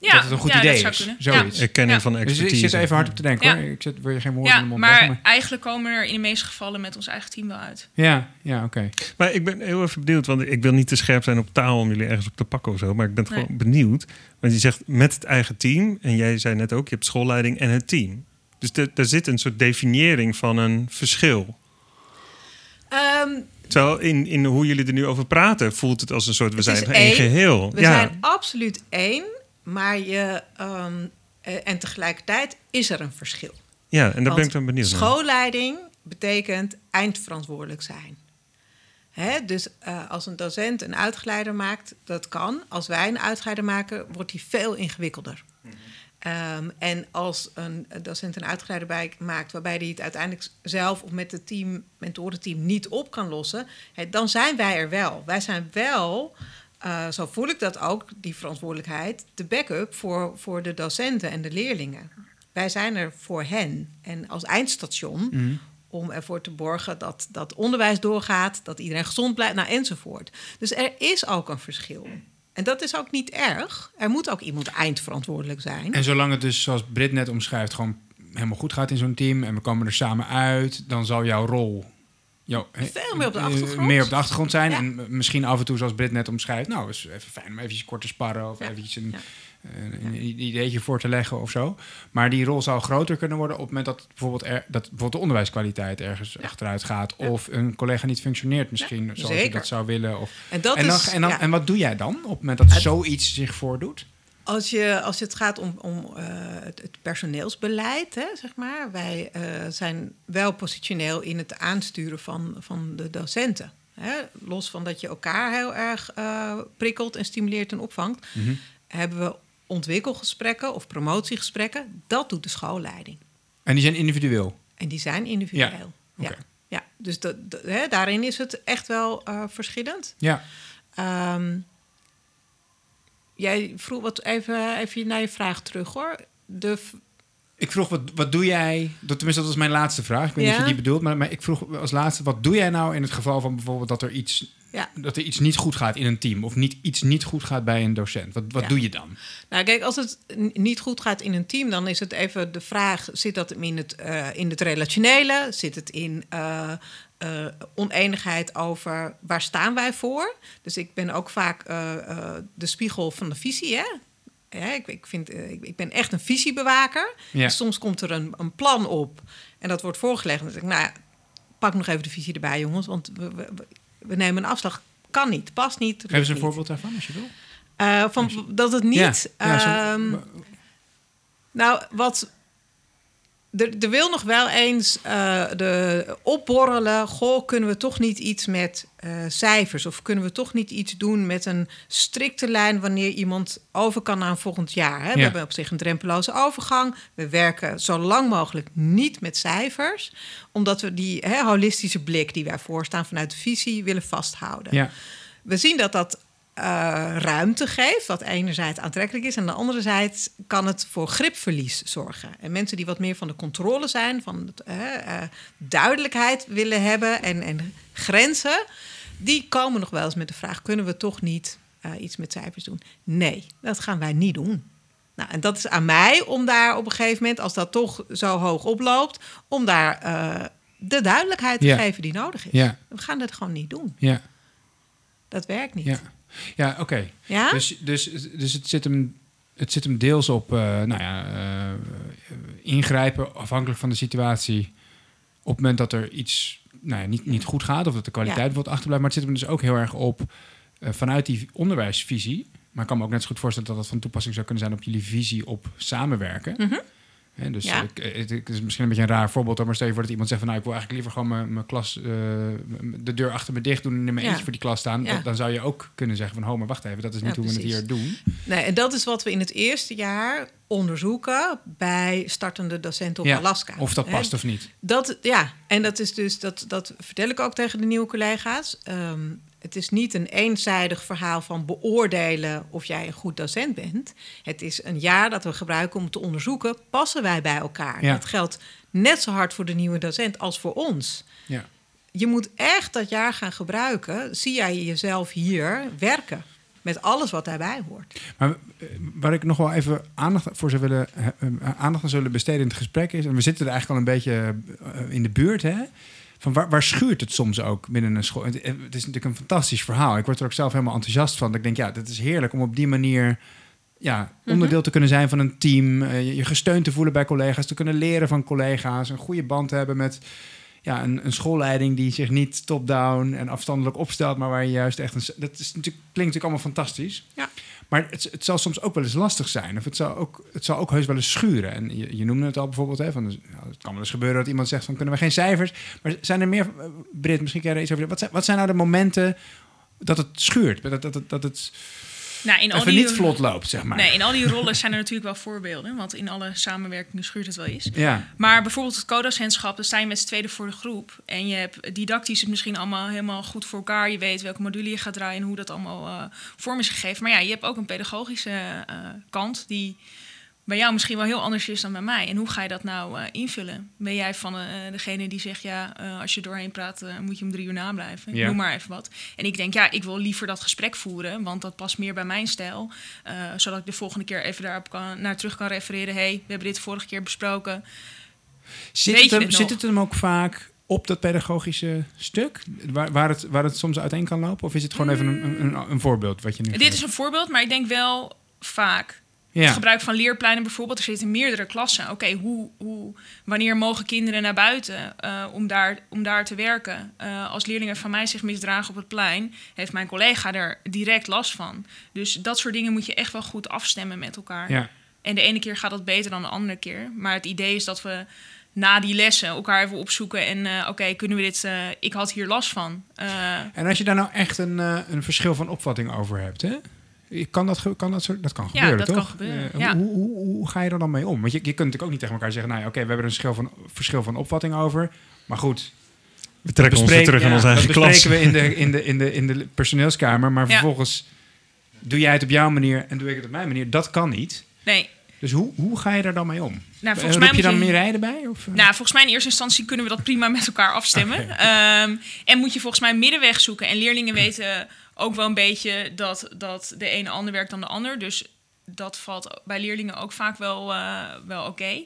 Ja, dat het een goed ja, idee is. Zoiets. erkenning Ja. van Dus expertise. ik zit even hard op te denken Ja. hoor. Ik zet, wil je geen woorden Ja, in de mond maar leggen, eigenlijk komen we er in de meeste gevallen met ons eigen team wel uit. Ja, ja oké. Maar ik ben heel even benieuwd, want ik wil niet te scherp zijn op taal om jullie ergens op te pakken of zo. Maar ik ben Nee. gewoon benieuwd. Want je zegt met het eigen team, en jij zei net ook, je hebt schoolleiding en het team. Dus er daar zit een soort definiëring van een verschil. Ehm, Terwijl in, in hoe jullie er nu over praten, voelt het als een soort, we zijn één één. geheel. We ja, zijn absoluut één, maar je. ehm, eh, en tegelijkertijd is er een verschil. ja, en daar Want ben ik dan benieuwd naar. Schoolleiding betekent eindverantwoordelijk zijn. Hè, dus eh, als een docent een uitgeleider maakt, dat kan. Als wij een uitgeleider maken, wordt die veel ingewikkelder. Ehm, en als een docent een uitgeleider bij maakt waarbij hij het uiteindelijk zelf of met het team, mentorenteam niet op kan lossen, dan zijn wij er wel. Wij zijn wel, eh, zo voel ik dat ook, die verantwoordelijkheid, de backup voor, voor de docenten en de leerlingen. Wij zijn er voor hen en als eindstation Mhm. om ervoor te borgen dat dat onderwijs doorgaat, dat iedereen gezond blijft, nou, enzovoort. Dus er is ook een verschil. En dat is ook niet erg. Er moet ook iemand eindverantwoordelijk zijn. En zolang het dus, zoals Brit net omschrijft, gewoon helemaal goed gaat in zo'n team en we komen er samen uit, dan zal jouw rol jouw, Veel meer op de eh, achtergrond. meer op de achtergrond zijn. Ja. En misschien af en toe, zoals Brit net omschrijft, nou, is even fijn om eventjes kort te sparren of Ja. eventjes een, Ja. een, een ideetje voor te leggen of zo. Maar die rol zou groter kunnen worden op het moment dat bijvoorbeeld, er, dat bijvoorbeeld de onderwijskwaliteit ergens achteruit gaat. Of een collega niet functioneert misschien zoals je dat zou willen. Of, En, dat en, dan, is, en, dan, en wat doe jij dan op het moment dat zoiets zich voordoet? Als, je, als het gaat om, om eh, het, het personeelsbeleid, hè, zeg maar. Wij eh, zijn wel positioneel in het aansturen van, van de docenten. Hè. Los van dat je elkaar heel erg eh, prikkelt en stimuleert en opvangt, Mhm. hebben we ontwikkelgesprekken of promotiegesprekken. Dat doet de schoolleiding. En die zijn individueel. En die zijn individueel. Ja, ja. dus dat, dat- hè, daarin is het echt wel verschillend. Ja. Ehm, jij vroeg wat even, even naar je vraag terug hoor. De, Ik vroeg, wat, wat doe jij? Dat, tenminste, dat was mijn laatste vraag. Ik weet niet of je die bedoelt. Maar, maar ik vroeg als laatste, wat doe jij nou in het geval van bijvoorbeeld dat er iets, Ja. dat er iets niet goed gaat in een team? Of niet, iets niet goed gaat bij een docent? Wat, wat Ja. doe je dan? Nou, kijk, als het niet goed gaat in een team, dan is het even de vraag: zit dat in het, eh, in het relationele? Zit het in eh, eh, oneenigheid over waar staan wij voor? Dus ik ben ook vaak eh, eh, de spiegel van de visie. Hè? Ja, ik, ik, vind, ik, ben echt een visiebewaker. Ja. Dus soms komt er een, een plan op en dat wordt voorgelegd. En dan zeg ik, nou ja, pak nog even de visie erbij, jongens, want we, we, nemen een afslag. Kan niet, past niet. Geef eens een niet. voorbeeld daarvan, als je wil. Van dat het niet. Ja, zo- ehm, nou, wat. Er, er wil nog wel eens eh, de opborrelen. Goh, kunnen we toch niet iets met eh, cijfers? Of kunnen we toch niet iets doen met een strikte lijn wanneer iemand over kan naar een volgend jaar? Hè? We hebben op zich een drempeloze overgang. We werken zo lang mogelijk niet met cijfers, omdat we die hè, holistische blik die wij voorstaan vanuit de visie willen vasthouden. Ja, We zien dat dat eh, ruimte geeft, wat enerzijds aantrekkelijk is, en de andere zijde kan het voor gripverlies zorgen. En mensen die wat meer van de controle zijn, van het, eh, duidelijkheid willen hebben en, en grenzen, die komen nog wel eens met de vraag: kunnen we toch niet eh, iets met cijfers doen? Nee, dat gaan wij niet doen. Nou, en dat is aan mij om daar op een gegeven moment, als dat toch zo hoog oploopt, om daar de duidelijkheid te Ja. geven die nodig is. ja, We gaan dat gewoon niet doen. ja, Dat werkt niet. ja. Ja, oké. Ja? Dus, dus, dus het, zit hem, het zit hem deels op eh, nou ja, eh, ingrijpen afhankelijk van de situatie. Op het moment dat er iets nou ja, niet, niet goed gaat of dat de kwaliteit Ja. achterblijft. Maar het zit hem dus ook heel erg op eh, vanuit die onderwijsvisie. Maar ik kan me ook net zo goed voorstellen dat dat van toepassing zou kunnen zijn op jullie visie op samenwerken. Mhm. Dus Ja. ik, het, het is misschien een beetje een raar voorbeeld, maar stel je voor dat iemand zegt van nou, ik wil eigenlijk liever gewoon mijn, mijn klas, eh, de deur achter me dicht doen en in mijn Ja. eentje voor die klas staan. Ja. Dan- Dan zou je ook kunnen zeggen van, ho, maar wacht even, dat is niet hoe we het hier doen. Nee, en dat is wat we in het eerste jaar onderzoeken bij startende docenten op Alaska. Of dat past of niet. Dat, ja, en dat is dus, dat, dat vertel ik ook tegen de nieuwe collega's. Ehm, het is niet een eenzijdig verhaal van beoordelen of jij een goed docent bent. Het is een jaar dat we gebruiken om te onderzoeken, passen wij bij elkaar? Ja. Dat geldt net zo hard voor de nieuwe docent als voor ons. Ja. Je moet echt dat jaar gaan gebruiken. Zie jij jezelf hier werken? Met alles wat daarbij hoort. Maar eh, waar ik nog wel even aandacht voor zou willen, eh, eh, aandacht aan zullen besteden in het gesprek is, en we zitten er eigenlijk al een beetje in de buurt, hè? Van waar, waar schuurt het soms ook binnen een school? Het, het is natuurlijk een fantastisch verhaal. Ik word er ook zelf helemaal enthousiast van. Dat ik denk, ja, dat is heerlijk om op die manier ja, onderdeel te kunnen zijn van een team. eh, je, je gesteund te voelen bij collega's, te kunnen leren van collega's, een goede band te hebben met ja, een, een schoolleiding die zich niet top-down en afstandelijk opstelt, maar waar je juist echt een. Dat is natuurlijk, klinkt natuurlijk allemaal fantastisch. Ja. Maar het, het zal soms ook wel eens lastig zijn. Of het zal ook, het zal ook heus wel eens schuren. En je, je noemde het al bijvoorbeeld. Hè, van, ja, het kan wel eens gebeuren dat iemand zegt van kunnen we geen cijfers. Maar zijn er meer, eh, Britt, misschien kan je er iets over. Wat zijn, wat zijn nou de momenten dat het schuurt? Dat, dat, dat, dat het Nou, in al die, niet vlot loopt, zeg maar. Nee, in al die rollen zijn er natuurlijk wel voorbeelden. Want in alle samenwerkingen schuurt het wel eens. Ja, Maar bijvoorbeeld het codocentschap, dan sta je met z'n tweede voor de groep. En je hebt didactisch het misschien allemaal helemaal goed voor elkaar. Je weet welke module je gaat draaien en hoe dat allemaal eh, vorm is gegeven. Maar ja, je hebt ook een pedagogische eh, kant die bij jou misschien wel heel anders is dan bij mij. En hoe ga je dat nou eh, invullen? Ben jij van eh, degene die zegt, ja, eh, als je doorheen praat, eh, moet je om drie uur nablijven? Ja. Noem maar even wat. En ik denk, ja, ik wil liever dat gesprek voeren, want dat past meer bij mijn stijl. Eh, zodat ik de volgende keer even daarop kan, naar terug kan refereren. hey, we hebben dit vorige keer besproken. Zit, Weet het hem, het zit het hem ook vaak op dat pedagogische stuk? Waar, waar, het, waar het soms uiteen kan lopen? Of is het gewoon even een, een, een, een voorbeeld wat je nu Dit geeft? is een voorbeeld, maar ik denk wel vaak. Ja. Het gebruik van leerpleinen bijvoorbeeld. Er zitten meerdere klassen. Oké, hoe, hoe, wanneer mogen kinderen naar buiten eh, om, daar, om daar te werken? Eh, als leerlingen van mij zich misdragen op het plein, heeft mijn collega er direct last van. Dus dat soort dingen moet je echt wel goed afstemmen met elkaar. Ja. En de ene keer gaat dat beter dan de andere keer. Maar het idee is dat we na die lessen elkaar even opzoeken en eh, oké, kunnen we dit? ik had hier last van. En als je daar nou echt een, een verschil van opvatting over hebt, hè? Kan dat, ge- kan dat, dat kan Ja, gebeuren, dat toch? kan gebeuren, Eh, ja. hoe, hoe, hoe, hoe ga je er dan mee om? Want je, je kunt natuurlijk ook niet tegen elkaar zeggen... nou ja, oké, we hebben er een verschil van, verschil van opvatting over. Maar goed, We trekken ons weer terug in ja, onze eigen dat klas. bespreken we in de, in, de, in, de, in de personeelskamer. Maar Ja. vervolgens doe jij het op jouw manier en doe ik het op mijn manier. Dat kan niet. Nee. Dus hoe, hoe ga je daar dan mee om? Nou, Eh, volgens roep mij je dan je- Mireille erbij? Of, eh? Nou, volgens mij in eerste instantie kunnen we dat prima met elkaar afstemmen. Ehm, en moet je volgens mij middenweg zoeken. En leerlingen weten ook wel een beetje dat, dat de ene ander werkt dan de ander. Dus dat valt bij leerlingen ook vaak wel, eh, wel oké.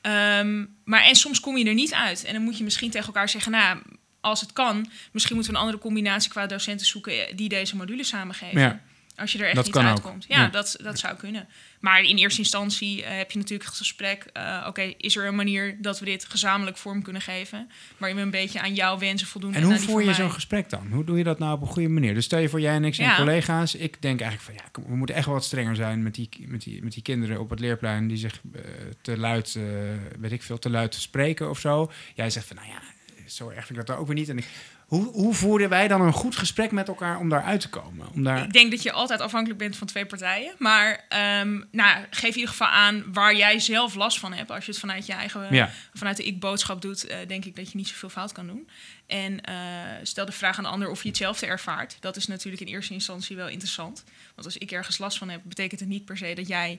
Ehm, maar en soms kom je er niet uit. En dan moet je misschien tegen elkaar zeggen... nou, als het kan, misschien moeten we een andere combinatie qua docenten zoeken... die deze module samengeven. Ja. Als je er echt niet uitkomt. Ja, Ja. Dat, dat zou kunnen. Maar in eerste instantie eh, heb je natuurlijk het gesprek. eh, Oké, is er een manier dat we dit gezamenlijk vorm kunnen geven? Waarin we een beetje aan jouw wensen voldoen. En hoe voer je zo'n gesprek dan? Hoe doe je dat nou op een goede manier? Dus stel je voor, jij en ik zijn Ja. collega's. Ik denk eigenlijk van, ja, kom, we moeten echt wat strenger zijn met die, met die, met die kinderen op het leerplein... die zich eh, te luid, weet ik veel, te luid spreken of zo. Jij zegt van, nou ja, zo erg vind ik dat ook weer niet. En ik, hoe, hoe voeren wij dan een goed gesprek met elkaar om daaruit te komen? Om daar... Ik denk dat je altijd afhankelijk bent van twee partijen. Maar ehm, nou, geef in ieder geval aan waar jij zelf last van hebt. Als je het vanuit je eigen, Ja. vanuit de ik-boodschap doet, eh, denk ik dat je niet zoveel fout kan doen. En eh, stel de vraag aan de ander of je hetzelfde ervaart. Dat is natuurlijk in eerste instantie wel interessant. Want als ik ergens last van heb, betekent het niet per se dat jij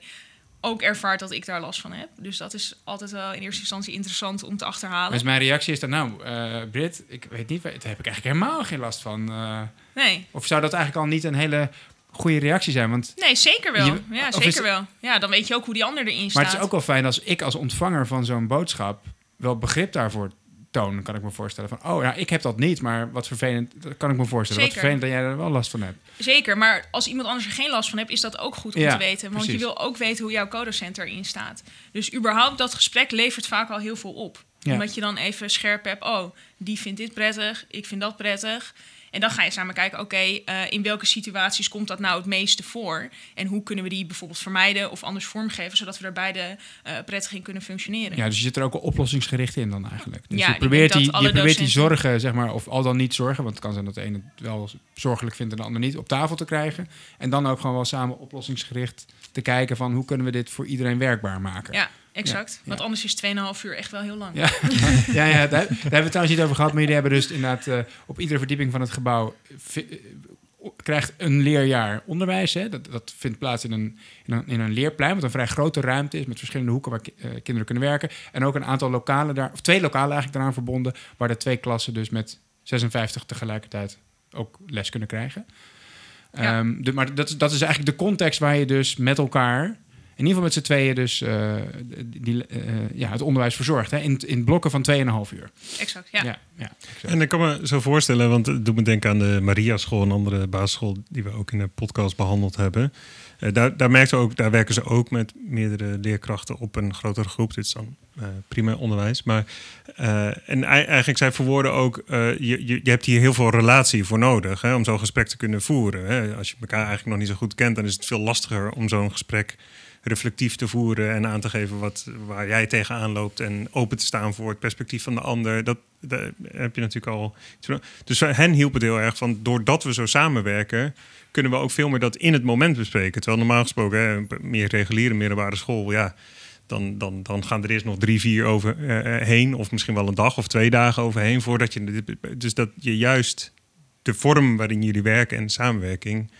ook ervaart dat ik daar last van heb. Dus dat is altijd wel in eerste instantie interessant om te achterhalen. Dus mijn reactie is dan, nou, eh Brit, ik weet niet, daar heb ik eigenlijk helemaal geen last van. eh. Nee. of zou dat eigenlijk al niet een hele goede reactie zijn? Want, Nee, zeker wel. Je- ja, is zeker wel. Ja, dan weet je ook hoe die ander erin staat. maar het is ook wel fijn als ik als ontvanger van zo'n boodschap wel begrip daarvoor toon, kan ik me voorstellen. Van, oh ja, ik heb dat niet, maar wat vervelend, dat kan ik me voorstellen. Wat vervelend dat jij er wel last van hebt. Zeker, maar als iemand anders er geen last van heeft, is dat ook goed om Ja, te weten. Want precies. je wil ook weten hoe jouw codecent erin staat. Dus überhaupt dat gesprek levert vaak al heel veel op. Ja. Omdat je dan even scherp hebt, oh, die vindt dit prettig, ik vind dat prettig. En dan ga je samen kijken, oké, eh, in welke situaties komt dat nou het meeste voor? En hoe kunnen we die bijvoorbeeld vermijden of anders vormgeven, zodat we er beide eh, prettig in kunnen functioneren. Ja, dus je zit er ook oplossingsgericht in dan eigenlijk. Dus Ja, je probeert, die, je probeert die zorgen, zeg maar, of al dan niet zorgen, want het kan zijn dat de ene het wel zorgelijk vindt en de ander niet, op tafel te krijgen. En dan ook gewoon wel samen oplossingsgericht te kijken van hoe kunnen we dit voor iedereen werkbaar maken. Ja, exact. Want anders is 2,5 uur echt wel heel lang. Ja, ja, ja daar, daar hebben we het trouwens niet over gehad. Maar jullie hebben dus inderdaad eh, op iedere verdieping van het gebouw... eh, krijgt een leerjaar onderwijs. Hè? Dat, dat vindt plaats in een, in, een, in een leerplein... wat een vrij grote ruimte is... met verschillende hoeken waar ki- eh, kinderen kunnen werken. En ook een aantal lokalen daar... of twee lokalen eigenlijk daaraan verbonden... waar de twee klassen dus met 56 tegelijkertijd ook les kunnen krijgen. Ja. Ehm, de, maar dat, dat is eigenlijk de context waar je dus met elkaar... in ieder geval met z'n tweeën dus eh, die, eh, ja, het onderwijs verzorgt. Hè? In, in blokken van 2,5 uur. Exact, ja. Ja, ja, exact. En ik kan me zo voorstellen, want het doet me denken aan de Maria School, een andere basisschool die we ook in de podcast behandeld hebben. Eh, daar, daar, merken we ook, daar werken ze ook met meerdere leerkrachten op een grotere groep. Dit is dan eh prima onderwijs. Maar, eh, en ei- eigenlijk, zij verwoorden ook, je, je, je hebt hier heel veel relatie voor nodig hè, om zo'n gesprek te kunnen voeren. Hè. Als je elkaar eigenlijk nog niet zo goed kent, dan is het veel lastiger om zo'n gesprek reflectief te voeren en aan te geven wat, waar jij tegenaan loopt en open te staan voor het perspectief van de ander. Dat, daar heb je natuurlijk al. Dus hen hielp het heel erg van doordat we zo samenwerken, kunnen we ook veel meer dat in het moment bespreken. Terwijl normaal gesproken, hè, meer reguliere middelbare school, ja, dan, dan, dan gaan er eerst nog drie, vier over eh, heen, of misschien wel een dag of twee dagen overheen voordat je. Dus dat je juist de vorm waarin jullie werken en samenwerking.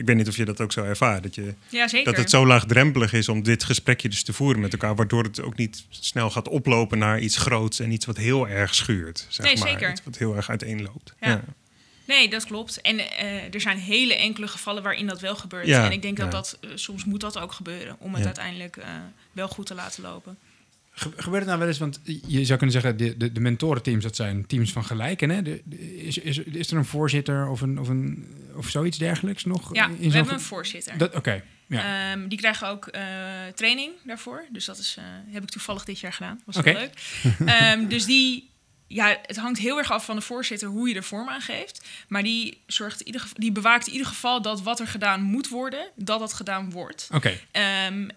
Ik weet niet of je dat ook zo ervaart. Dat, je, Ja, zeker. dat het zo laagdrempelig is om dit gesprekje dus te voeren met elkaar. Waardoor het ook niet snel gaat oplopen naar iets groots en iets wat heel erg schuurt. Zeg Nee, maar. zeker. Iets wat heel erg uiteenloopt. Ja. Ja. Nee, dat klopt. En eh, er zijn hele enkele gevallen waarin dat wel gebeurt. Ja, en ik denk dat dat eh, soms moet dat ook gebeuren om het uiteindelijk eh, wel goed te laten lopen. Ge- Gebeurt het nou wel eens, want je zou kunnen zeggen, de, de, de mentorenteams, dat zijn teams van gelijken. Hè? De, de- is, is, is er een voorzitter of, een, of, een, of zoiets dergelijks nog? Ja, we hebben een voorzitter. Oké, ja. Ehm, die krijgen ook eh, training daarvoor. Dus dat is, eh, heb ik toevallig dit jaar gedaan. Was heel leuk. Ehm, dus die, ja, het hangt heel erg af van de voorzitter hoe je er vorm aan geeft. Maar die, zorgt in ieder geval, die bewaakt in ieder geval dat wat er gedaan moet worden, dat dat gedaan wordt. Oké, Ehm,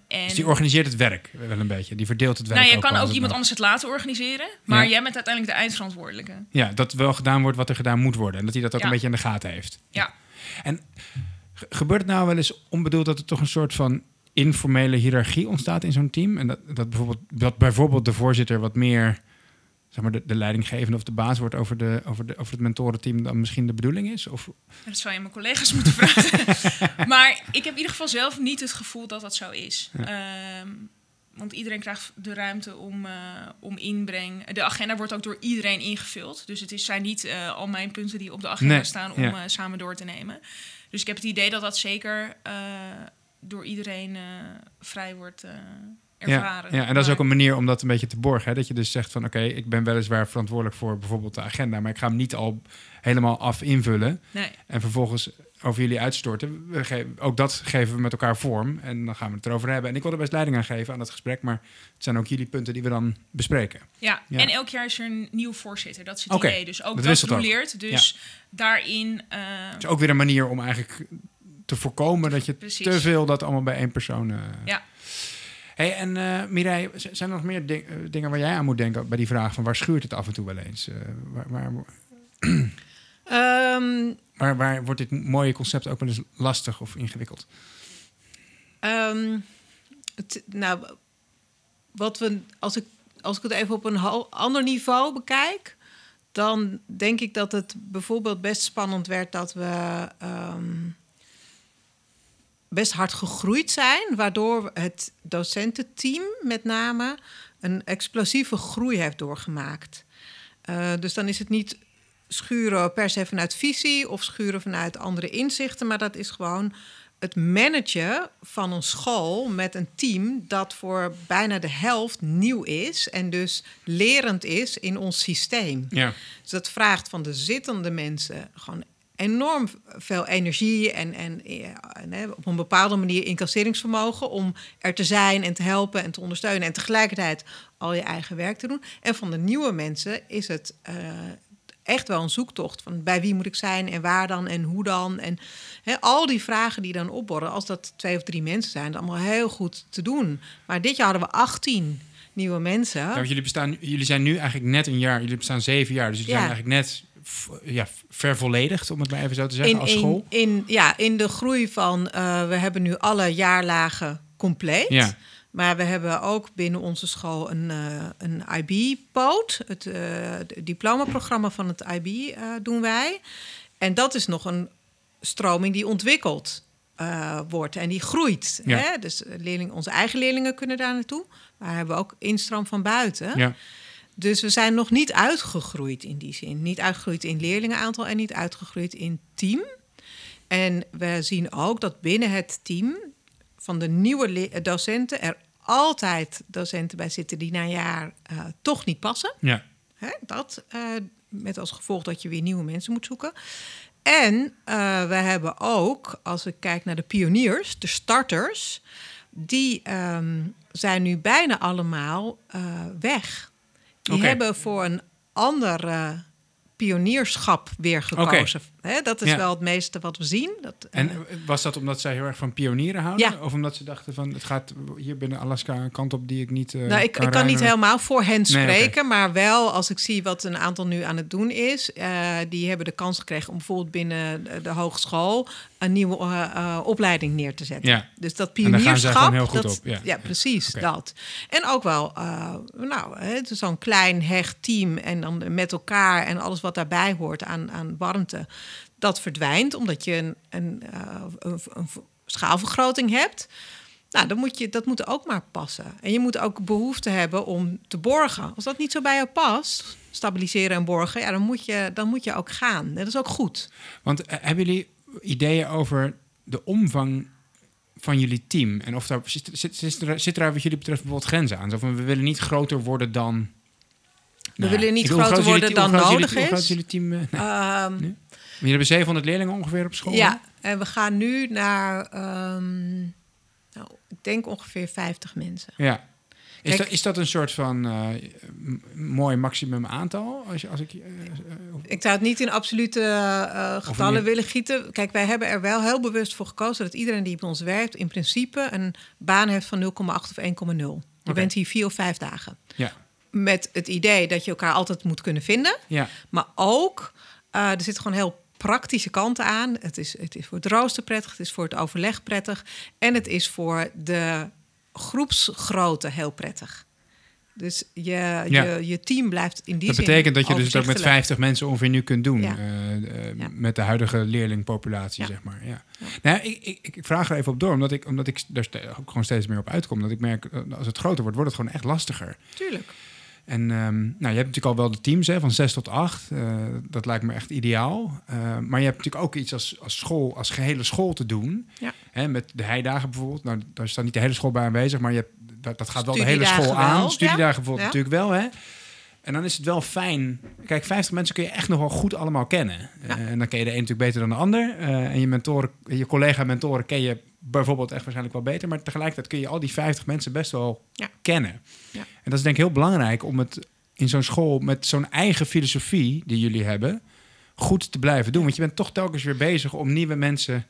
en dus die organiseert het werk wel een beetje. Die verdeelt het werk nou, je ook kan ook iemand anders het laten organiseren. Maar Ja. jij bent uiteindelijk de eindverantwoordelijke. Ja, dat wel gedaan wordt wat er gedaan moet worden. En dat hij dat ook Ja. een beetje in de gaten heeft. Ja. En ge- gebeurt het nou wel eens onbedoeld dat er toch een soort van informele hiërarchie ontstaat in zo'n team? En dat, dat, bijvoorbeeld, dat bijvoorbeeld de voorzitter wat meer zeg maar, de, de leidinggevende of de baas wordt over, de, over, de, over het mentorenteam dan misschien de bedoeling is? Of, Dat zou je mijn collega's moeten vragen. maar ik heb in ieder geval zelf niet het gevoel dat dat zo is. Ehm, want iedereen krijgt de ruimte om, eh, om inbreng. De agenda wordt ook door iedereen ingevuld. Dus het is, zijn niet eh, al mijn punten die op de agenda Nee, staan om ja. eh, samen door te nemen. Dus ik heb het idee dat dat zeker door iedereen vrij wordt ervaren. Ja, ja, en dat is ook een manier om dat een beetje te borgen. Hè? Dat je dus zegt van oké, ik ben weliswaar verantwoordelijk voor bijvoorbeeld de agenda, maar ik ga hem niet al helemaal af invullen Nee. en vervolgens over jullie uitstorten. We geven, ook dat geven we met elkaar vorm en dan gaan we het erover hebben. En ik wil er best leiding aan geven aan dat gesprek, maar het zijn ook jullie punten die we dan bespreken. Ja, Ja. en elk jaar is er een nieuw voorzitter. Dat is het idee. Dus ook dat dat, roleert. Dus daarin... eh, Het is ook weer een manier om eigenlijk te voorkomen dat je Precies. te veel dat allemaal bij één persoon. eh, Ja. Hey, en eh Mireille, zijn er nog meer ding- eh, dingen waar jij aan moet denken bij die vraag van waar schuurt het af en toe wel eens? Eh, waar, waar, Ehm, waar, waar wordt dit mooie concept ook wel eens lastig of ingewikkeld? Ehm, het, nou, wat we, als, ik, als ik het even op een ander niveau bekijk, dan denk ik dat het bijvoorbeeld best spannend werd dat we ehm, best hard gegroeid zijn, waardoor het docententeam met name een explosieve groei heeft doorgemaakt. Eh, dus dan is het niet schuren per se vanuit visie of schuren vanuit andere inzichten, maar dat is gewoon het managen van een school met een team dat voor bijna de helft nieuw is en dus lerend is in ons systeem. Ja, Dus dat vraagt van de zittende mensen gewoon enorm veel energie en, en, hè, op een bepaalde manier incasseringsvermogen om er te zijn en te helpen en te ondersteunen en tegelijkertijd al je eigen werk te doen. En van de nieuwe mensen is het eh, echt wel een zoektocht van bij wie moet ik zijn en waar dan en hoe dan. En al die vragen die dan opborrelen, als dat twee of drie mensen zijn, dat allemaal heel goed te doen. Maar dit jaar hadden we 18 nieuwe mensen. Want jullie, bestaan, jullie zijn nu eigenlijk net een jaar, jullie bestaan zeven jaar, dus jullie Ja. zijn eigenlijk net ja, vervolledigd, om het maar even zo te zeggen, in, als in- school. In, ja, in de groei van, eh, we hebben nu alle jaarlagen compleet. Ja. Maar we hebben ook binnen onze school een, eh, een IB-poot. Het het diplomaprogramma van het IB doen wij. En dat is nog een stroming die ontwikkeld wordt en die groeit. Ja. Hè? Dus leerlingen, onze eigen leerlingen kunnen daar naartoe. Maar we hebben ook instroom van buiten. Ja. Dus we zijn nog niet uitgegroeid in die zin. Niet uitgegroeid in leerlingenaantal en niet uitgegroeid in team. En we zien ook dat binnen het team van de nieuwe le- docenten er altijd docenten bij zitten die na een jaar eh, toch niet passen. Ja. Hè, dat eh, met als gevolg dat je weer nieuwe mensen moet zoeken. En eh, we hebben ook, als ik kijk naar de pioniers, de starters, die ehm, zijn nu bijna allemaal eh, weg. Die hebben voor een ander eh, pionierschap weer gekozen. Dat is Ja. wel het meeste wat we zien. Dat, eh, En was dat omdat zij heel erg van pionieren houden? Ja. Of omdat ze dachten van, het gaat hier binnen Alaska een kant op die ik niet eh, nou, ik, kan ik kan niet helemaal voor hen Nee, spreken, maar wel als ik zie wat een aantal nu aan het doen is. eh, die hebben de kans gekregen om bijvoorbeeld binnen de, hogeschool een nieuwe eh, eh, opleiding neer te zetten. Ja. Dus dat pionierschap, gewoon heel goed dat, op, ja. precies dat. En ook wel, eh, nou, het is zo'n klein hecht team en dan met elkaar en alles wat daarbij hoort aan, aan warmte, dat verdwijnt omdat je een, een, eh, een, een schaalvergroting hebt. Nou, dan moet je, dat moet ook maar passen. En je moet ook behoefte hebben om te borgen. Als dat niet zo bij jou past, stabiliseren en borgen, ja, dan, moet je, dan moet je ook gaan. Dat is ook goed. Want eh, hebben jullie ideeën over de omvang van jullie team? En of daar zit, zit, er, zit er wat jullie betreft bijvoorbeeld grenzen aan? Zo van, we willen niet groter worden dan... We willen niet groter worden dan groot is nodig Hoe groot jullie team? hebben 700 leerlingen ongeveer op school? ja, en we gaan nu naar, ehm, nou, ik denk ongeveer 50 mensen. Ja. Is, Kijk- dat, is dat een soort van eh, mooi maximum aantal? Als, je, als ik, eh, eh, Ik zou het niet in absolute eh, getallen willen gieten. Kijk, wij hebben er wel heel bewust voor gekozen dat iedereen die bij ons werkt, in principe een baan heeft van 0,8 of 1,0. Je bent hier vier of vijf dagen. Met het idee dat je elkaar altijd moet kunnen vinden. Ja. Maar ook, eh, er zitten gewoon heel praktische kanten aan. Het is, het is voor het rooster prettig, het is voor het overleg prettig. En het is voor de groepsgrootte heel prettig. Dus je, Ja. je, je team blijft in die Dat zin betekent dat je dus dat met overzichtelijk. 50 mensen ongeveer nu kunt doen. Ja. eh, eh, Ja. Met de huidige leerlingpopulatie, zeg maar. Ja. Nou, ik, ik, ik vraag er even op door, omdat ik, omdat ik ook gewoon steeds meer op uitkom. Dat ik merk, als het groter wordt, wordt het gewoon echt lastiger. Tuurlijk. En ehm, nou, je hebt natuurlijk al wel de teams hè, van 6 tot 8. dat lijkt me echt ideaal. Eh, maar je hebt natuurlijk ook iets als, als school, als gehele school te doen. Ja. Hè, met de heidagen bijvoorbeeld. Nou, daar staat niet de hele school bij aanwezig, maar je hebt, dat, dat gaat wel de hele school aan. Studiedagen ja. bijvoorbeeld Ja. natuurlijk wel. Hè. En dan is het wel fijn. Kijk, 50 mensen kun je echt nog wel goed allemaal kennen. Ja. Eh, en dan ken je de een natuurlijk beter dan de ander. Eh, en je mentoren, je collega-mentoren ken je bijvoorbeeld echt waarschijnlijk wel beter. Maar tegelijkertijd kun je al die 50 mensen best wel Ja. kennen. Ja. En dat is denk ik heel belangrijk om het in zo'n school met zo'n eigen filosofie die jullie hebben, goed te blijven doen. Want je bent toch telkens weer bezig om nieuwe mensen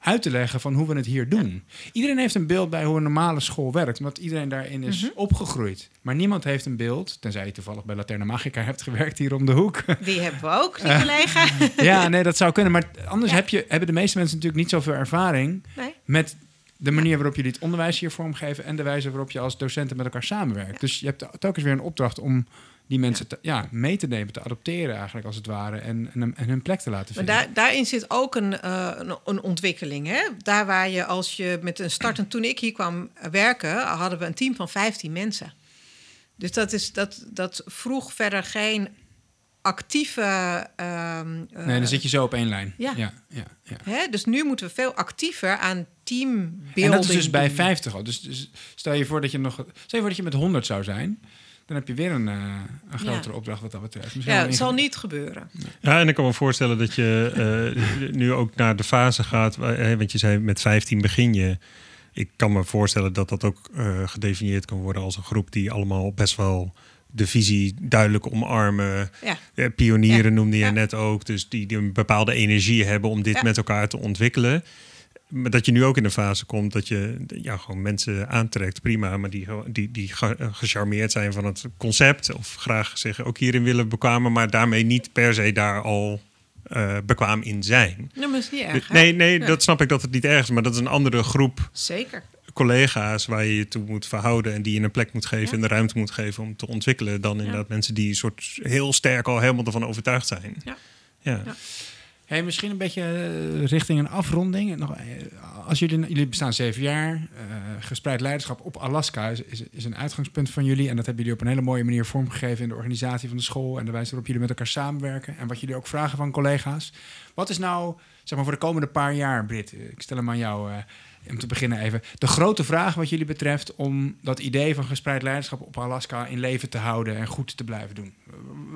uit te leggen van hoe we het hier doen. Iedereen heeft een beeld bij hoe een normale school werkt, omdat iedereen daarin is Mhm. opgegroeid. Maar niemand heeft een beeld, tenzij je toevallig bij Laterna Magica hebt gewerkt hier om de hoek. Die hebben we ook, die collega. ja, nee, dat zou kunnen. Maar anders Ja. heb je, hebben de meeste mensen natuurlijk niet zoveel ervaring Nee. Met de manier waarop jullie het onderwijs hier vormgeven en de wijze waarop je als docenten met elkaar samenwerkt. Dus je hebt telkens weer een opdracht om die mensen te- ja, mee te nemen, te adopteren eigenlijk als het ware en, en, en hun plek te laten Maar vinden. daar, daarin zit ook een, eh, een, een ontwikkeling. Hè? Daar waar je als je met een start... En toen ik hier kwam werken, hadden we een team van 15 mensen. Dus dat, is, dat, dat vroeg verder geen actieve... ehm, eh, nee, dan zit je zo op één lijn. ja. ja, ja, ja. hè? Dus nu moeten we veel actiever aan teambuilding En dat is dus bij doen. 50 al. Dus, dus stel je voor dat je nog, stel je voor dat je met 100 zou zijn, dan heb je weer een, eh, een grotere opdracht wat dat betreft. Misschien Ja, het zal niet gebeuren. Ja, en ik kan me voorstellen dat je eh, nu ook naar de fase gaat. Want je zei met 15 begin je. Ik kan me voorstellen dat dat ook eh, gedefinieerd kan worden als een groep die allemaal best wel de visie duidelijk omarmen. Ja. Pionieren Ja. noemde je Ja. net ook. Dus die, die een bepaalde energie hebben om dit met elkaar te ontwikkelen. Maar dat je nu ook in de fase komt dat je ja, gewoon mensen aantrekt, prima. Maar die, die, die eh, gecharmeerd zijn van het concept. Of graag zich ook hierin willen bekwamen. Maar daarmee niet per se daar al eh, bekwaam in zijn. Nou, maar is niet erg, Dus- hè? nee, nee, Ja. dat snap ik dat het niet erg is. Maar dat is een andere groep Zeker. Collega's waar je je toe moet verhouden. En die je een plek moet geven Ja. en de ruimte moet geven om te ontwikkelen. Dan inderdaad mensen die soort heel sterk al helemaal ervan overtuigd zijn. Ja. Ja. Ja. Hey, misschien een beetje eh, richting een afronding. Nog, eh, als jullie, jullie bestaan zeven jaar. eh, gespreid leiderschap op Alaska is, is, is een uitgangspunt van jullie. En dat hebben jullie op een hele mooie manier vormgegeven in de organisatie van de school. En de wijze waarop jullie met elkaar samenwerken. En wat jullie ook vragen van collega's. Wat is nou, zeg maar voor de komende paar jaar, Brit? eh, Ik stel hem aan jou eh, om te beginnen even. De grote vraag wat jullie betreft om dat idee van gespreid leiderschap op Alaska in leven te houden en goed te blijven doen. Eh,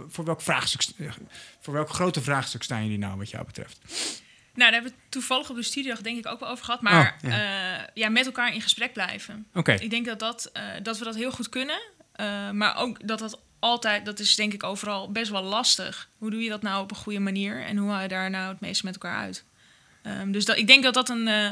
Voor welk vraagstuk, voor welk grote vraagstuk staan jullie nou wat jou betreft? Nou, daar hebben we toevallig op de studiedag denk ik ook wel over gehad. Maar Oh, ja. ja, met elkaar in gesprek blijven. Oké. Ik denk dat, dat, dat we dat heel goed kunnen. Maar ook dat dat altijd, dat is denk ik overal best wel lastig. Hoe doe je dat nou op een goede manier? En hoe haal je daar nou het meeste met elkaar uit? Ehm, dus dat, ik denk dat dat een, eh,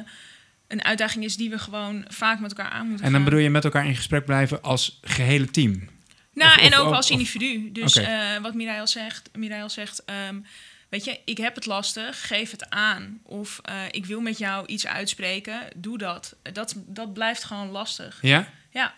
een uitdaging is die we gewoon vaak met elkaar aan moeten En dan gaan. bedoel je met elkaar in gesprek blijven als gehele team? Nou, Of- en of- ook of- als individu. Dus Oké. eh, wat Mireille zegt, Mireille zegt ehm, weet je, ik heb het lastig, geef het aan. Of eh, ik wil met jou iets uitspreken, doe dat. Dat, dat blijft gewoon lastig. Ja? Ja,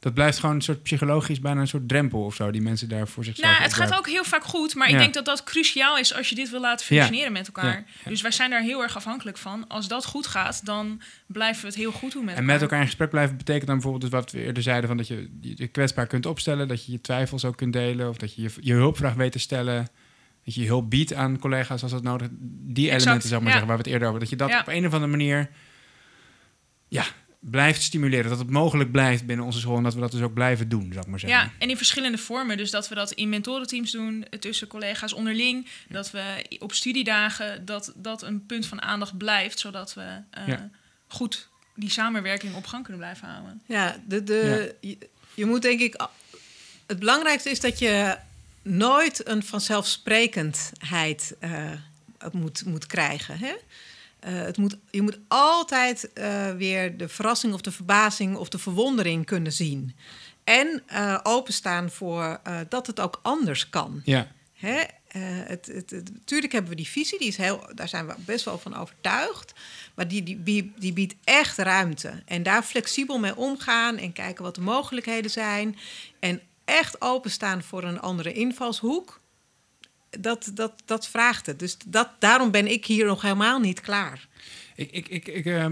Dat blijft gewoon een soort psychologisch, bijna een soort drempel of zo, die mensen daar voor zichzelf nou, het gaat ook heel vaak goed, maar Ja. ik denk dat dat cruciaal is als je dit wil laten Ja. functioneren met elkaar. Ja. Dus wij zijn daar heel erg afhankelijk van. Als dat goed gaat, dan blijven we het heel goed doen met En elkaar. met elkaar in gesprek blijven betekent dan bijvoorbeeld dus wat we eerder zeiden, van dat je je kwetsbaar kunt opstellen, dat je je twijfels ook kunt delen, of dat je je, je hulpvraag weet te stellen, dat je je hulp biedt aan collega's als dat nodig Die Exact, elementen, zeg maar ja. zeggen, waar we het eerder over, dat je dat op een of andere manier ja, blijft stimuleren, dat het mogelijk blijft binnen onze school en dat we dat dus ook blijven doen, zou ik maar zeggen. Ja, en in verschillende vormen. Dus dat we dat in mentorenteams doen, eh, tussen collega's onderling. Dat we op studiedagen, dat dat een punt van aandacht blijft. Zodat we eh, Ja. goed die samenwerking op gang kunnen blijven houden. Ja, de, de, Je, je moet denk ik. Het belangrijkste is dat je nooit een vanzelfsprekendheid eh, moet, moet krijgen. Hè? Eh, het moet, je moet altijd eh, weer de verrassing of de verbazing of de verwondering kunnen zien. En eh, openstaan voor dat het ook anders kan. Ja, Hè? Het, het, het- natuurlijk hebben we die visie, die is heel, daar zijn we best wel van overtuigd. Maar die, die, die, die biedt echt ruimte. En daar flexibel mee omgaan en kijken wat de mogelijkheden zijn. En echt openstaan voor een andere invalshoek. Dat, dat, dat vraagt het. Dus dat, daarom ben ik hier nog helemaal niet klaar. Ik, ik, ik, ik eh,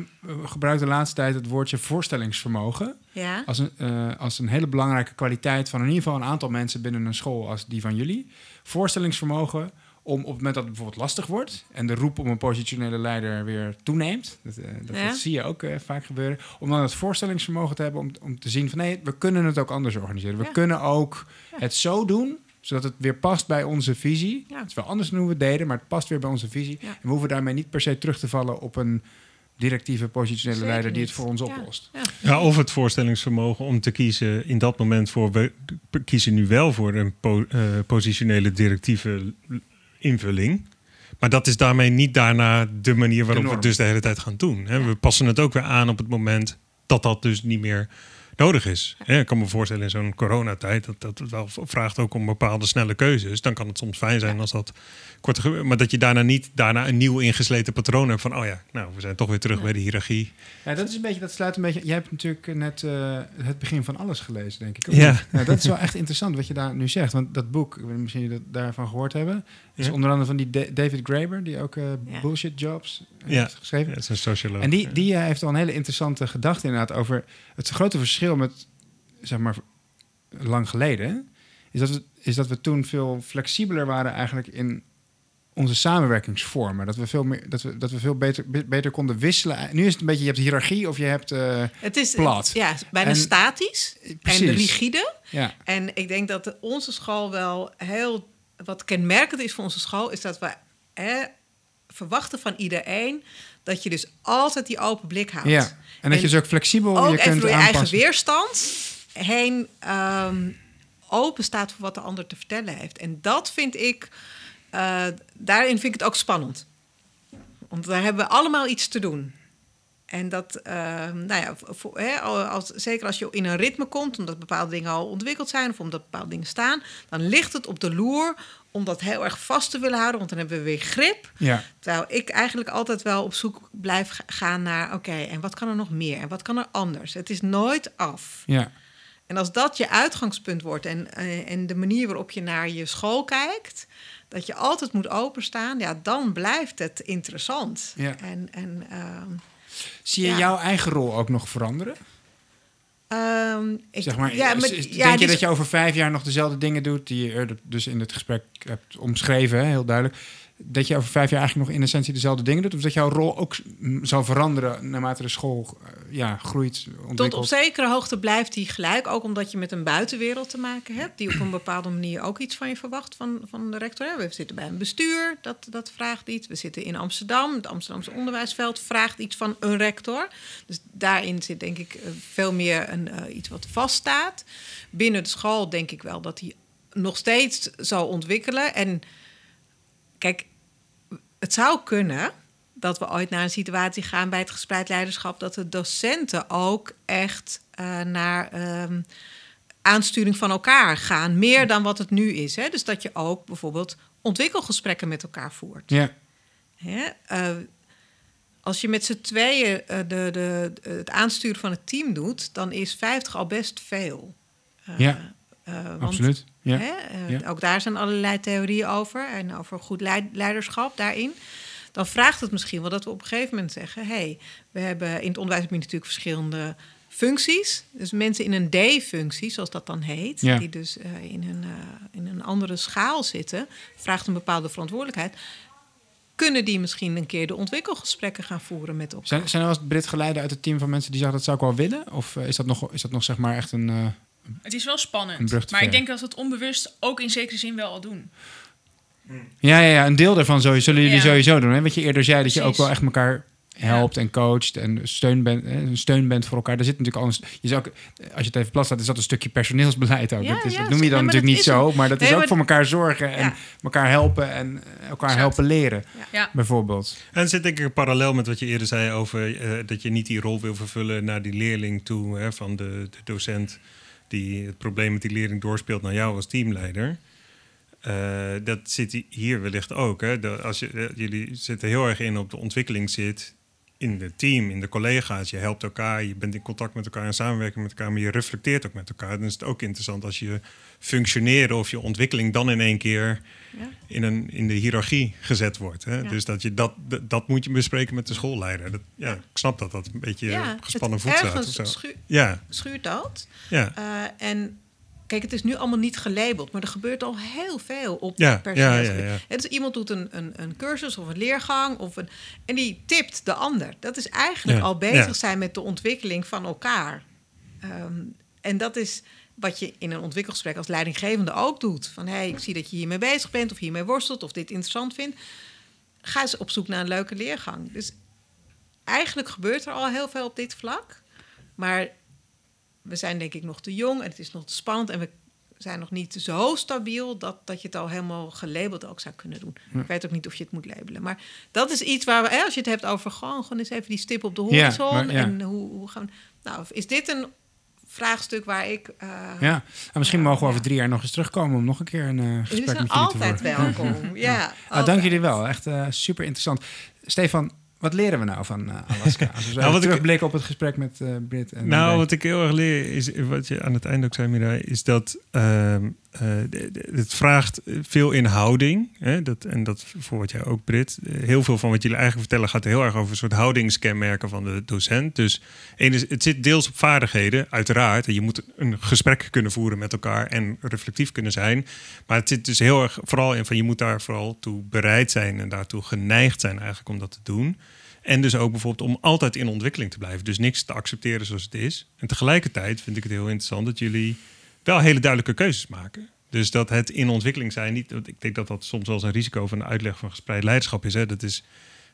gebruik de laatste tijd het woordje voorstellingsvermogen. Ja? Als een, eh, als een hele belangrijke kwaliteit van in ieder geval een aantal mensen binnen een school als die van jullie. Voorstellingsvermogen om op het moment dat het bijvoorbeeld lastig wordt en de roep om een positionele leider weer toeneemt, dat, eh, dat, Ja. dat zie je ook eh, vaak gebeuren, om dan het voorstellingsvermogen te hebben om, om te zien van nee, we kunnen het ook anders organiseren. We Ja. kunnen ook Ja. het zo doen zodat het weer past bij onze visie. Ja. Het is wel anders dan hoe we het deden, maar het past weer bij onze visie. Ja. En we hoeven daarmee niet per se terug te vallen op een directieve positionele Zeker leider die het voor ons Ja. oplost. Ja. Ja, of het voorstellingsvermogen om te kiezen in dat moment voor... we kiezen nu wel voor een po- eh, positionele directieve invulling. Maar dat is daarmee niet daarna de manier waarop we het dus de hele tijd gaan doen. Hè? Ja. We passen het ook weer aan op het moment dat dat dus niet meer nodig is. Hè, Ik kan me voorstellen in zo'n coronatijd dat dat het wel vraagt ook om bepaalde snelle keuzes. Dan kan het soms fijn zijn als dat korter gebeurt. Maar dat je daarna niet daarna een nieuw ingesleten patroon hebt van... oh ja, nou, we zijn toch weer terug Ja. bij de hiërarchie. Ja, dat is een beetje, dat sluit een beetje. Jij hebt natuurlijk net eh, het begin van alles gelezen, denk ik. Ja. niet? dat is wel echt interessant wat je daar nu zegt. Want dat boek, misschien dat daarvan gehoord hebben, Ja. onder andere van die Da- David Graeber, die ook eh, Ja. Bullshit Jobs eh, Ja. heeft geschreven. Ja, het is een socioloog. En die, Ja. die eh, heeft al een hele interessante gedachte inderdaad over het grote verschil met, zeg maar, lang geleden. Is dat, we, is dat we toen veel flexibeler waren eigenlijk in onze samenwerkingsvormen. Dat we veel, meer, dat we, dat we veel beter, be- beter konden wisselen. Nu is het een beetje, je hebt hiërarchie of je hebt... eh, Het is Plat. Ja, bijna En- statisch precies. en rigide. Ja, En ik denk dat onze school wel heel... Wat kenmerkend is voor onze school... is dat we hè, verwachten van iedereen... dat je dus altijd die open blik houdt. ja. En dat je dus ook flexibel Ook je kunt door je eigen weerstand heen ehm, open staat voor wat de ander te vertellen heeft. En dat vind ik... eh, daarin vind ik het ook spannend. Want daar hebben we allemaal iets te doen. En dat, ehm, nou ja, voor, hè, als, zeker als je in een ritme komt, omdat bepaalde dingen al ontwikkeld zijn of omdat bepaalde dingen staan, dan ligt het op de loer om dat heel erg vast te willen houden, want dan hebben we weer grip. Ja, Terwijl ik eigenlijk altijd wel op zoek blijf ga- gaan naar, oké, en wat kan er nog meer? En wat kan er anders? Het is nooit af. ja. En als dat je uitgangspunt wordt en, eh, en de manier waarop je naar je school kijkt, dat je altijd moet openstaan, ja, dan blijft het interessant. Ja. En, en ehm, Zie je Ja. jouw eigen rol ook nog veranderen? ehm, ik, zeg maar, ja, maar- denk je dat je over vijf jaar nog dezelfde dingen doet die je dus in het gesprek hebt omschreven, hè, heel duidelijk. Dat je over vijf jaar eigenlijk nog in essentie dezelfde dingen doet? Of dat jouw rol ook zal veranderen naarmate de school eh, ja, groeit, ontwikkelt? Tot op zekere hoogte blijft die gelijk. Ook omdat je met een buitenwereld te maken hebt. Die op een bepaalde manier ook iets van je verwacht van, van de rector. We zitten bij een bestuur, dat, dat vraagt iets. We zitten in Amsterdam. Het Amsterdamse onderwijsveld vraagt iets van een rector. Dus daarin zit denk ik eh, veel meer een, eh, iets wat vaststaat. Binnen de school denk ik wel dat die nog steeds zal ontwikkelen. En kijk, het zou kunnen dat we ooit naar een situatie gaan bij het gespreid leiderschap dat de docenten ook echt eh, naar ehm, aansturing van elkaar gaan, meer dan wat het nu is. Hè? Dus dat je ook bijvoorbeeld ontwikkelgesprekken met elkaar voert. Ja, Hè? Eh, als je met z'n tweeën eh, de, de, het aansturen van het team doet, dan is 50 al best veel. Eh, Eh, want absoluut. Ja. Hè? Eh, Ja. Ook daar zijn allerlei theorieën over en over goed leid- leiderschap daarin. Dan vraagt het misschien wel dat we op een gegeven moment zeggen: hé, hey, we hebben in het onderwijs heb je natuurlijk verschillende functies. Dus mensen in een D-functie, zoals dat dan heet, Ja. die dus eh, in, een, eh, in een andere schaal zitten, vraagt een bepaalde verantwoordelijkheid. Kunnen die misschien een keer de ontwikkelgesprekken gaan voeren met elkaar? Zijn, zijn er eens Brit geleiden uit het team van mensen die zeggen dat zou ik wel willen? Of is, dat nog, is dat nog zeg maar echt een... Het is wel Een spannend. brug te Maar ik denk dat we het onbewust ook in zekere zin wel al doen. Ja, ja, ja, een deel daarvan zullen zullen jullie Ja. sowieso doen. Hè? Wat je eerder zei, dat je ook wel echt elkaar helpt en coacht en steun bent, hè, een steun bent voor elkaar. Daar zit natuurlijk al een, je zou als je het even plat staat, is dat een stukje personeelsbeleid ook. Ja, dat, is, ja, dat noem je dan natuurlijk niet zo, maar dat is ook maar- voor elkaar zorgen en Ja. elkaar helpen en elkaar Exact. helpen leren, Ja. bijvoorbeeld. En zit denk ik een parallel met wat je eerder zei over eh, dat je niet die rol wil vervullen naar die leerling toe, hè, van de, de docent die het probleem met die leerling doorspeelt naar jou als teamleider. Eh, dat zit hier wellicht ook. Hè? Als eh, jullie zitten heel erg in op de ontwikkeling zit in het team, in de collega's. Je helpt elkaar, je bent in contact met elkaar en samenwerking met elkaar, maar je reflecteert ook met elkaar. Dan is het ook interessant als je functioneren of je ontwikkeling dan in één keer Ja. in, een, in de hiërarchie gezet wordt. Hè? Ja. Dus dat, je dat, dat, moet je bespreken met de schoolleider. Dat, ja, ik snap dat dat een beetje Ja, gespannen voet staat. Of ergens zo. schu- Ja, schuurt dat. ja. Eh, en kijk, het is nu allemaal niet gelabeld, maar er gebeurt al heel veel op Ja, personeelsgebied. ja, ja, is iemand doet een, een, een cursus of een leergang of een, en die tipt de ander. Dat is eigenlijk al bezig zijn met de ontwikkeling van elkaar. Ehm, en dat is wat je in een ontwikkelgesprek als leidinggevende ook doet. Van hé, hey, ik zie dat je hiermee bezig bent of hiermee worstelt of dit interessant vindt. Ga eens op zoek naar een leuke leergang. Dus eigenlijk gebeurt er al heel veel op dit vlak. Maar we zijn denk ik nog te jong en het is nog te spannend. En we zijn nog niet zo stabiel dat, dat je het al helemaal gelabeld ook zou kunnen doen. Ik weet ook niet of je het moet labelen. Maar dat is iets waar we, hè, als je het hebt over gewoon, gewoon eens even die stip op de Ja, horizon. maar ja. En hoe, hoe gaan we, Nou, is dit een vraagstuk waar ik. eh, Ja, en misschien Ja, mogen we over ja. drie jaar nog eens terugkomen om nog een keer een Jullie gesprek met jullie te altijd voeren. welkom. Ja, Ah, dank altijd. jullie wel, echt eh, super interessant. Stefan, wat leren we nou van eh, Alaska? Als we Nou, wat ik- terugblikken op het gesprek met eh Brit en Nou, wat ik heel erg leer, is wat je aan het einde ook zei, Mirai, is dat ehm, eh, het vraagt veel inhouding. Hè? Dat, en dat voor wat jij ook, Brit. Heel veel van wat jullie eigenlijk vertellen gaat heel erg over een soort houdingskenmerken van de docent. Dus het zit deels op vaardigheden, uiteraard. En je moet een gesprek kunnen voeren met elkaar en reflectief kunnen zijn. Maar het zit dus heel erg vooral in van je moet daar vooral toe bereid zijn en daartoe geneigd zijn eigenlijk om dat te doen. En dus ook bijvoorbeeld om altijd in ontwikkeling te blijven. Dus niks te accepteren zoals het is. En tegelijkertijd vind ik het heel interessant dat jullie wel hele duidelijke keuzes maken. Dus dat het in ontwikkeling zijn niet. want Ik denk dat dat soms wel eens een risico van de uitleg van gespreid leiderschap is. Hè? Dat is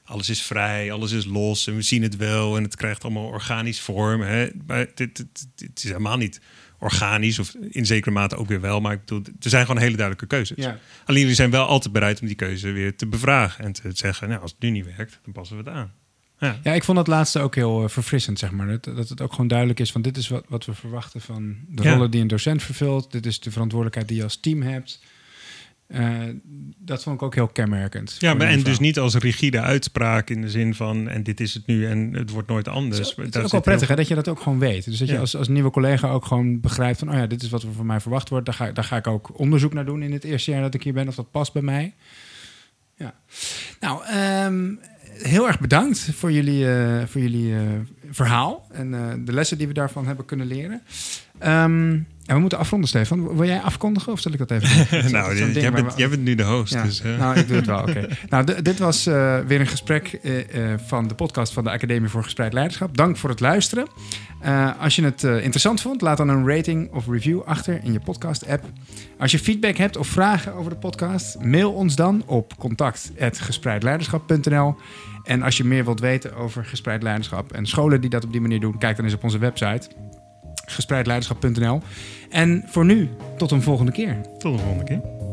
alles is vrij, alles is los en we zien het wel en het krijgt allemaal organisch vorm. Hè? Maar dit, dit, dit is helemaal niet organisch of in zekere mate ook weer wel. Maar ik bedoel, er zijn gewoon hele duidelijke keuzes. Ja. Alleen jullie zijn wel altijd bereid om die keuze weer te bevragen en te zeggen, nou, als het nu niet werkt, dan passen we het aan. Ja. Ja, ik vond dat laatste ook heel eh, verfrissend, zeg maar. Dat, dat het ook gewoon duidelijk is van dit is wat, wat we verwachten van de Ja. rollen die een docent vervult. Dit is de verantwoordelijkheid die je als team hebt. Eh, dat vond ik ook heel kenmerkend. Ja, maar en dus niet als rigide uitspraak in de zin van en dit is het nu en het wordt nooit anders. Het is, het ook wel heel- prettig hè, dat je dat ook gewoon weet. Dus dat je als, als nieuwe collega ook gewoon begrijpt van... oh ja, dit is wat er van mij verwacht wordt. Daar ga, daar ga ik ook onderzoek naar doen in het eerste jaar dat ik hier ben. Of dat past bij mij. Ja. Nou, ehm, heel erg bedankt voor jullie, eh, voor jullie eh, verhaal. En eh, de lessen die we daarvan hebben kunnen leren. Ehm, en we moeten afronden, Stefan. Wil jij afkondigen of zal ik dat even nou, ding jij bent, we- jij bent nu de host. ja, Dus, nou, ik doe het wel, oké. nou, dit was eh, weer een gesprek eh, eh, van de podcast van de Academie voor Gespreid Leiderschap. Dank voor het luisteren. Als je het interessant vond, laat dan een rating of review achter in je podcast-app. Als je feedback hebt of vragen over de podcast, mail ons dan op contact.gespreidleiderschap.nl. En als je meer wilt weten over gespreid leiderschap en scholen die dat op die manier doen, kijk dan eens op onze website gespreidleiderschap.nl. En voor nu, tot een volgende keer. tot de volgende keer.